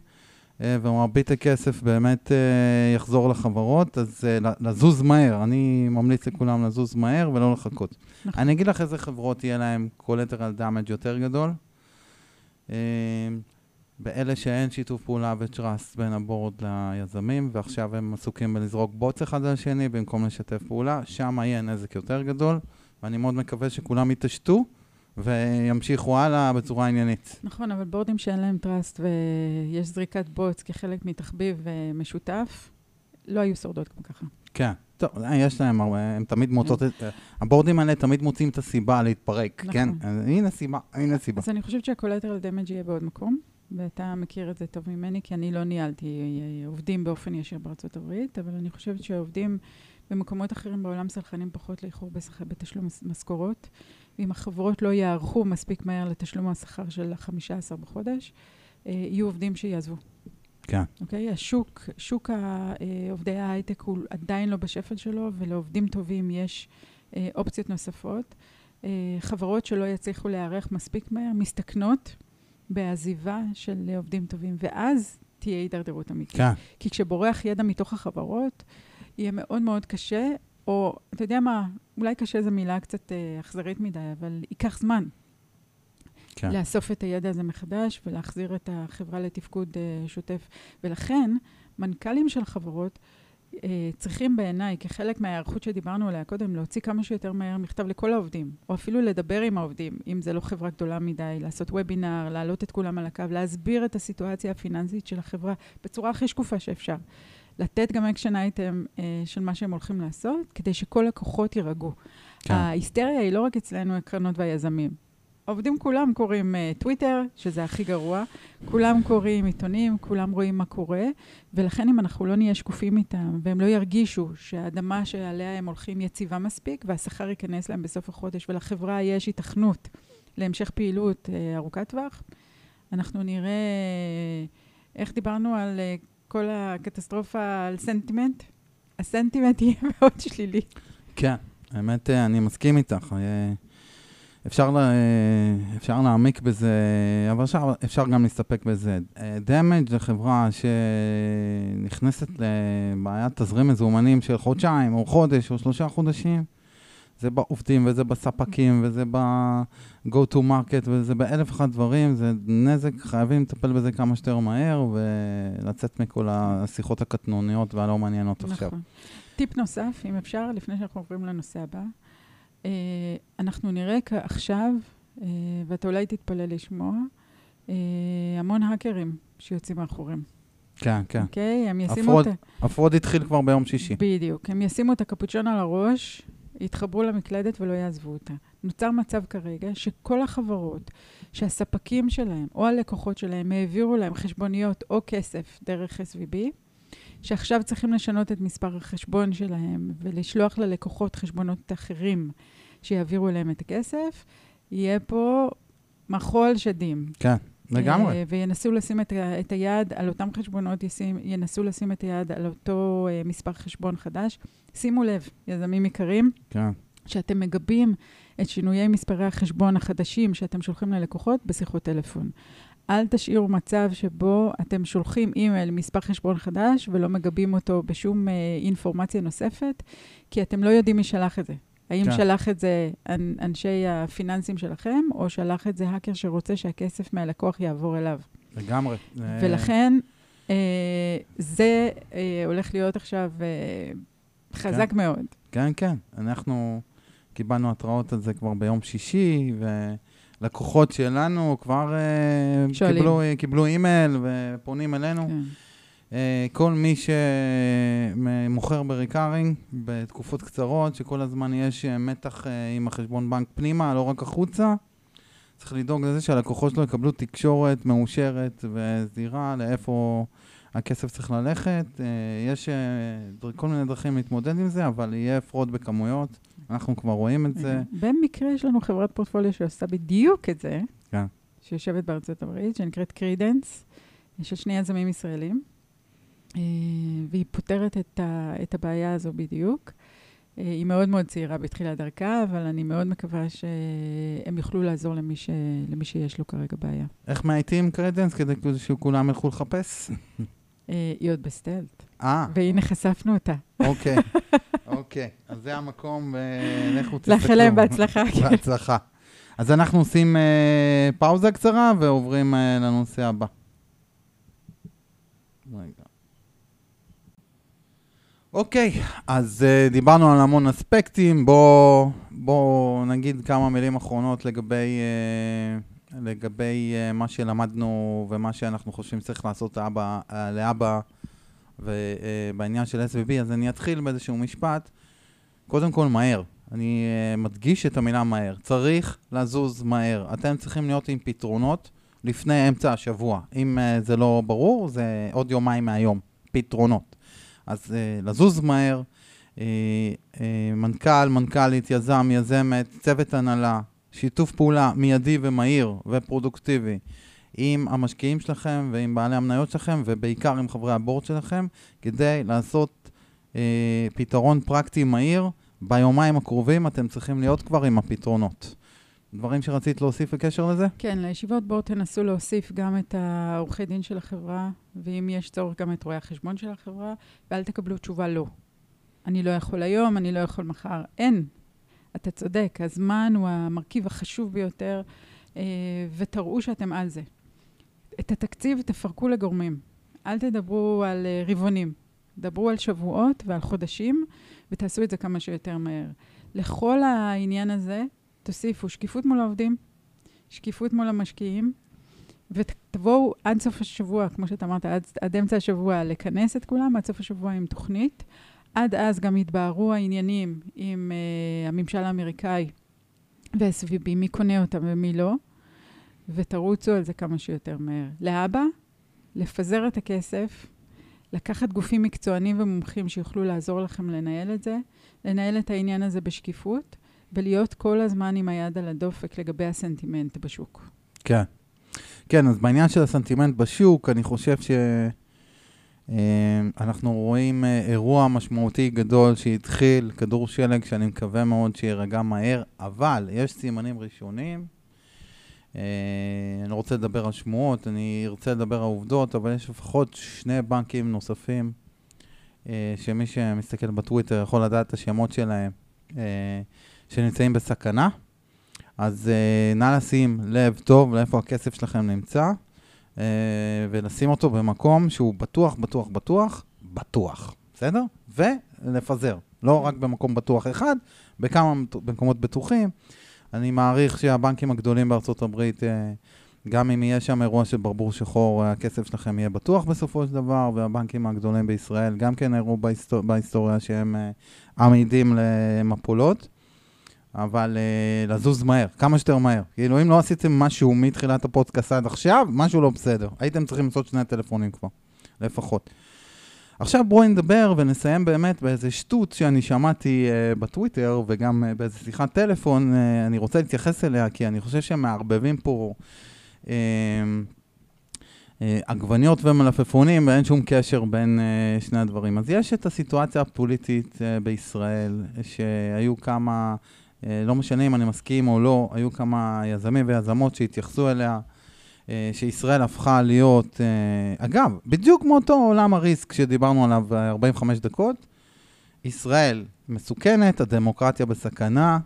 אה, ומרבית הכסף באמת אה, יחזור לחברות, אז אה, לזוז מהר. אני ממליץ לכולם לזוז מהר ולא לחכות. נכון. אני אגיד לך איזה חברות יהיה להם collateral damage יותר גדול. אה, באלה שאין שיתוף פעולה וטראסט בין הבורד ליזמים, ועכשיו הם עסוקים בלזרוק בוץ אחד על השני במקום לשתף פעולה, שם יהיה נזק יותר גדול, ואני מאוד מקווה שכולם יתעשתו וימשיכו הלאה בצורה עניינית. נכון, אבל בורדים שאין להם trust ויש זריקת בוץ כחלק מתחביב אה, משותף, לא היו שורדות כמו ככה. כן. טוב, אה, יש להם הרבה, הם תמיד מוצאות את... הבורדים האלה תמיד מוצאים את הסיבה להתפרק, נכון. כן? אז הנה סיבה, הנה סיבה. אז אני חושבת שה collateral damage יהיה בעוד מקום, ואתה מכיר את זה טוב ממני, כי אני לא ניהלתי אה, עובדים באופן ישיר בארצות הברית, אבל אני חושבת שהעובדים במקומות אחרים בעולם סלחנים פחות לאיחור בתשלום משכורות, ואם החברות לא יערכו מספיק מהר לתשלום השכר של ה-15 בחודש, אה, יהיו עובדים שיעזבו. כן. אוקיי? השוק, שוק אה, עובדי ההייטק הוא עדיין לא בשפל שלו, ולעובדים טובים יש אה, אופציות נוספות. אה, חברות שלא יצליחו להיערך מספיק מהר, מסתכנות בעזיבה של עובדים טובים, ואז תהיה הידרדרות אמיתית. כן. כי כשבורח ידע מתוך החברות, יהיה מאוד מאוד קשה, או, אתה יודע מה, אולי קשה זו מילה קצת אכזרית מדי, אבל ייקח זמן. כן. לאסוף את הידע הזה מחדש ולהחזיר את החברה לתפקוד uh, שוטף. ולכן, מנכ"לים של חברות uh, צריכים בעיניי, כחלק מההיערכות שדיברנו עליה קודם, להוציא כמה שיותר מהר מכתב לכל העובדים, או אפילו לדבר עם העובדים, אם זה לא חברה גדולה מדי, לעשות וובינר, להעלות את כולם על הקו, להסביר את הסיטואציה הפיננסית של החברה בצורה הכי שקופה שאפשר. לתת גם action item אה, של מה שהם הולכים לעשות, כדי שכל לקוחות יירגעו. כן. ההיסטריה היא לא רק אצלנו, הקרנות והיזמים. העובדים כולם קוראים אה, טוויטר, שזה הכי גרוע, כולם קוראים עיתונים, כולם רואים מה קורה, ולכן אם אנחנו לא נהיה שקופים איתם, והם לא ירגישו שהאדמה שעליה הם הולכים יציבה מספיק, והשכר ייכנס להם בסוף החודש, ולחברה יש היתכנות להמשך פעילות אה, ארוכת טווח, אנחנו נראה, איך דיברנו על uh, כל הקטסטרופה, על סנטימנט? הסנטימנט יהיה מאוד שלילי. כן, האמת, אני מסכים איתך. אפשר, לה, אפשר להעמיק בזה, אבל אפשר, אפשר גם להסתפק בזה. דמג' זו חברה שנכנסת לבעיית תזרים מזומנים של חודשיים, או חודש, או שלושה חודשים. זה בעובדים, וזה בספקים, וזה ב-go to market, וזה באלף אחד דברים. זה נזק, חייבים לטפל בזה כמה שיותר מהר, ולצאת מכל השיחות הקטנוניות והלא מעניינות נכון. עכשיו. טיפ נוסף, אם אפשר, לפני שאנחנו עוברים לנושא הבא. Uh, אנחנו נראה עכשיו, uh, ואתה אולי תתפלא לשמוע, uh, המון האקרים שיוצאים מאחורים. כן, כן. אוקיי? Okay, הם ישימו את... הפרוד התחיל כבר ביום שישי. בדיוק. הם ישימו את הקפוצ'ון על הראש, יתחברו למקלדת ולא יעזבו אותה. נוצר מצב כרגע שכל החברות שהספקים שלהם או הלקוחות שלהם העבירו להם חשבוניות או כסף דרך SVB, שעכשיו צריכים לשנות את מספר החשבון שלהם ולשלוח ללקוחות חשבונות אחרים שיעבירו להם את הכסף, יהיה פה מחול שדים. כן, לגמרי. Uh, וינסו לשים את, את היד על אותם חשבונות, ישים, ינסו לשים את היד על אותו uh, מספר חשבון חדש. שימו לב, יזמים יקרים, כן. שאתם מגבים את שינויי מספרי החשבון החדשים שאתם שולחים ללקוחות בשיחות טלפון. אל תשאירו מצב שבו אתם שולחים אימייל, מספר חשבון חדש, ולא מגבים אותו בשום uh, אינפורמציה נוספת, כי אתם לא יודעים מי שלח את זה. האם כן. שלח את זה אנשי הפיננסים שלכם, או שלח את זה האקר שרוצה שהכסף מהלקוח יעבור אליו. לגמרי. ולכן, uh, זה uh, הולך להיות עכשיו uh, חזק כן. מאוד. כן, כן. אנחנו קיבלנו התראות על זה כבר ביום שישי, ו... לקוחות שלנו כבר אה, קיבלו, קיבלו אימייל ופונים אלינו. כן. אה, כל מי שמוכר ב recurring בתקופות קצרות, שכל הזמן יש אה, מתח אה, עם החשבון בנק פנימה, לא רק החוצה, צריך לדאוג לזה שהלקוחות שלו יקבלו תקשורת מאושרת וסדירה לאיפה הכסף צריך ללכת. יש כל מיני דרכים להתמודד עם זה, אבל יהיה fraud בכמויות. אנחנו כבר רואים את זה. במקרה יש לנו חברת פורטפוליו שעושה בדיוק את זה, כן. שיושבת בארצות הברית, שנקראת קרידנס, של שני יזמים ישראלים, אה, והיא פותרת את, ה, את הבעיה הזו בדיוק. אה, היא מאוד מאוד צעירה בתחילת דרכה, אבל אני מאוד מקווה שהם יוכלו לעזור למי, ש... למי שיש לו כרגע בעיה. איך מאייתים קרדנס כדי שכולם ילכו לחפש? אה, היא עוד ב stealth. אה. והנה חשפנו אותה. אוקיי, אוקיי. אז זה המקום, ולכו תסתכלו. לאחל להם בהצלחה. כן. בהצלחה. אז אנחנו עושים אה, פאוזה קצרה ועוברים אה, לנושא הבא. רגע. אוקיי, אז uh, דיברנו על המון אספקטים, בואו בוא נגיד כמה מילים אחרונות לגבי, uh, לגבי uh, מה שלמדנו ומה שאנחנו חושבים שצריך לעשות לאבא, uh, לאבא ובעניין של SVB, אז אני אתחיל באיזשהו משפט. קודם כל, מהר. אני uh, מדגיש את המילה מהר. צריך לזוז מהר. אתם צריכים להיות עם פתרונות לפני אמצע השבוע. אם uh, זה לא ברור, זה עוד יומיים מהיום. פתרונות. אז uh, לזוז מהר, uh, uh, מנכ"ל, מנכ"לית, יזם, יזמת, צוות הנהלה, שיתוף פעולה מיידי ומהיר ופרודוקטיבי עם המשקיעים שלכם ועם בעלי המניות שלכם ובעיקר עם חברי הבורד שלכם כדי לעשות uh, פתרון פרקטי מהיר. ביומיים הקרובים אתם צריכים להיות כבר עם הפתרונות. דברים שרצית להוסיף בקשר לזה? כן, לישיבות בואו תנסו להוסיף גם את העורכי דין של החברה, ואם יש צורך גם את רואי החשבון של החברה, ואל תקבלו תשובה לא. אני לא יכול היום, אני לא יכול מחר. אין. אתה צודק, הזמן הוא המרכיב החשוב ביותר, אה, ותראו שאתם על זה. את התקציב תפרקו לגורמים. אל תדברו על אה, רבעונים. דברו על שבועות ועל חודשים, ותעשו את זה כמה שיותר מהר. לכל העניין הזה, תוסיפו שקיפות מול העובדים, שקיפות מול המשקיעים, ותבואו עד סוף השבוע, כמו שאתה אמרת, עד, עד אמצע השבוע, לכנס את כולם, עד סוף השבוע עם תוכנית. עד אז גם יתבהרו העניינים עם uh, הממשל האמריקאי ו-SVB, מי קונה אותם ומי לא, ותרוצו על זה כמה שיותר מהר. להבא, לפזר את הכסף, לקחת גופים מקצוענים ומומחים שיוכלו לעזור לכם לנהל את זה, לנהל את העניין הזה בשקיפות, ולהיות כל הזמן עם היד על הדופק לגבי הסנטימנט בשוק. כן. כן, אז בעניין של הסנטימנט בשוק, אני חושב ש... אנחנו רואים אה, אירוע משמעותי גדול שהתחיל, כדור שלג שאני מקווה מאוד שיירגע מהר, אבל יש סימנים ראשונים. אה, אני לא רוצה לדבר על שמועות, אני ארצה לדבר על עובדות, אבל יש לפחות שני בנקים נוספים, אה, שמי שמסתכל בטוויטר יכול לדעת את השמות שלהם, שנמצאים בסכנה. אז נא לשים לב טוב לאיפה הכסף שלכם נמצא. אה, ולשים אותו במקום שהוא בטוח, בטוח, בטוח, בטוח, בסדר? ולפזר. לא רק במקום בטוח אחד, בכמה מקומות בטוחים. אני מעריך שהבנקים הגדולים בארצות הברית, אה, גם אם יהיה שם אירוע של ברבור שחור, הכסף שלכם יהיה בטוח בסופו של דבר, והבנקים הגדולים בישראל גם כן הראו בהיסטור... בהיסטוריה שהם אה, עמידים למפולות. אבל uh, לזוז מהר, כמה שיותר מהר. כאילו, אם לא עשיתם משהו מתחילת הפודקאסט עד עכשיו, משהו לא בסדר. הייתם צריכים לעשות שני טלפונים כבר, לפחות. עכשיו בואי נדבר ונסיים באמת באיזה שטות שאני שמעתי uh, בטוויטר וגם uh, באיזה שיחת טלפון, uh, אני רוצה להתייחס אליה כי אני חושב שהם מערבבים פה uh, עגבניות ומלפפונים ואין שום קשר בין uh, שני הדברים. אז יש את הסיטואציה הפוליטית uh, בישראל, שהיו כמה לא משנה אם אני מסכים או לא, היו כמה יזמים ויזמות שהתייחסו אליה, אה, שישראל הפכה להיות, אה, אגב, בדיוק כמו אותו עולם הריסק שדיברנו עליו 45 דקות, ישראל מסוכנת, הדמוקרטיה בסכנה,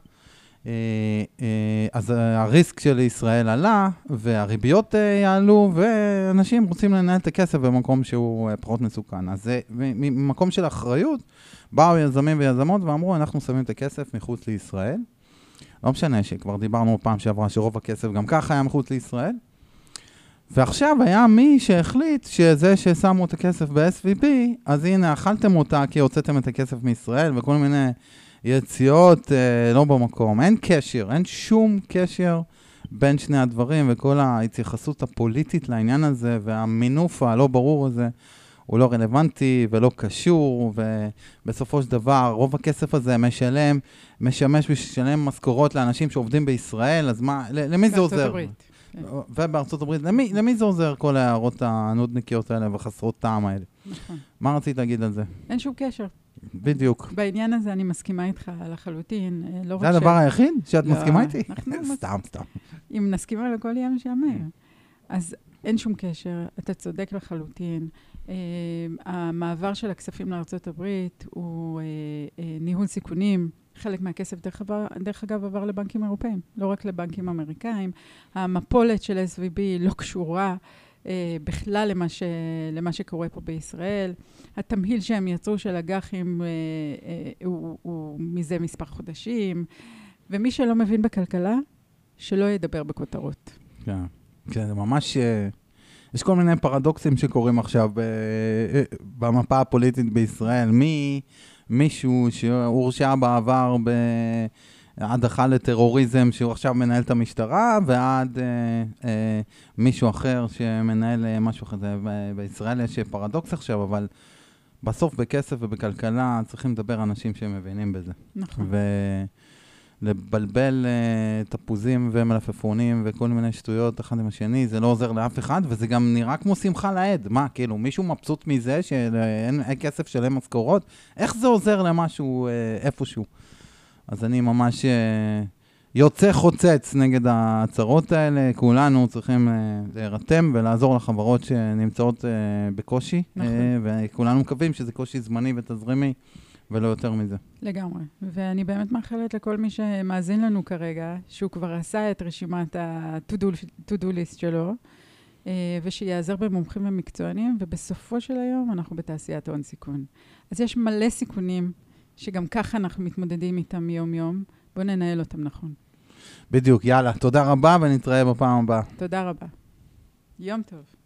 אז הריסק של ישראל עלה, והריביות יעלו, ואנשים רוצים לנהל את הכסף במקום שהוא פחות מסוכן. אז ממקום של אחריות, באו יזמים ויזמות ואמרו, אנחנו שמים את הכסף מחוץ לישראל. לא משנה שכבר דיברנו פעם שעברה שרוב הכסף גם ככה היה מחוץ לישראל. ועכשיו היה מי שהחליט שזה ששמו את הכסף ב-SVB, אז הנה, אכלתם אותה כי הוצאתם את הכסף מישראל וכל מיני יציאות אה, לא במקום. אין קשר, אין שום קשר בין שני הדברים, וכל ההתייחסות הפוליטית לעניין הזה והמינוף הלא ברור הזה. הוא לא רלוונטי ולא קשור, ובסופו של דבר רוב הכסף הזה משלם, משמש בשביל לשלם משכורות לאנשים שעובדים בישראל, אז מה, למי זה עוזר? הברית. כן. ובארצות הברית, למי, למי זה עוזר כל ההערות הנודניקיות האלה וחסרות טעם האלה? נכון. מה רצית להגיד על זה? אין שום קשר. בדיוק. בעניין הזה אני מסכימה איתך לחלוטין. אה, לא זה הדבר ש... היחיד שאת לא, מסכימה איתי? סתם, סתם. אם נסכים על הכל יהיה משעמם. אז אין שום קשר, אתה צודק לחלוטין. Uh, המעבר של הכספים לארצות הברית הוא uh, uh, ניהול סיכונים. חלק מהכסף, דרך, עבר, דרך אגב, עבר לבנקים אירופאים, לא רק לבנקים אמריקאים. המפולת של SVB לא קשורה uh, בכלל למה, ש, למה שקורה פה בישראל. התמהיל שהם יצרו של אג"חים uh, uh, הוא, הוא מזה מספר חודשים. ומי שלא מבין בכלכלה, שלא ידבר בכותרות. כן, כן, זה ממש... יש כל מיני פרדוקסים שקורים עכשיו אה, אה, במפה הפוליטית בישראל. מי, מישהו שהורשע בעבר בהדחה לטרוריזם, שהוא עכשיו מנהל את המשטרה, ועד אה, אה, מישהו אחר שמנהל אה, משהו כזה. בישראל יש פרדוקס עכשיו, אבל בסוף בכסף ובכלכלה צריכים לדבר אנשים שמבינים בזה. נכון. ו... לבלבל uh, תפוזים ומלפפונים וכל מיני שטויות אחד עם השני, זה לא עוזר לאף אחד, וזה גם נראה כמו שמחה לאיד. מה, כאילו, מישהו מבסוט מזה שאין כסף שלם משכורות? איך זה עוזר למשהו uh, איפשהו? אז אני ממש uh, יוצא חוצץ נגד ההצהרות האלה. כולנו צריכים uh, להירתם ולעזור לחברות שנמצאות uh, בקושי, נכון. וכולנו מקווים שזה קושי זמני ותזרימי. ולא יותר מזה. לגמרי. ואני באמת מאחלת לכל מי שמאזין לנו כרגע, שהוא כבר עשה את רשימת ה-to-do list שלו, אה, ושיעזר במומחים ומקצוענים, ובסופו של היום אנחנו בתעשיית הון סיכון. אז יש מלא סיכונים, שגם ככה אנחנו מתמודדים איתם יום-יום. בואו ננהל אותם נכון. בדיוק, יאללה. תודה רבה, ונתראה בפעם הבאה. תודה רבה. יום טוב.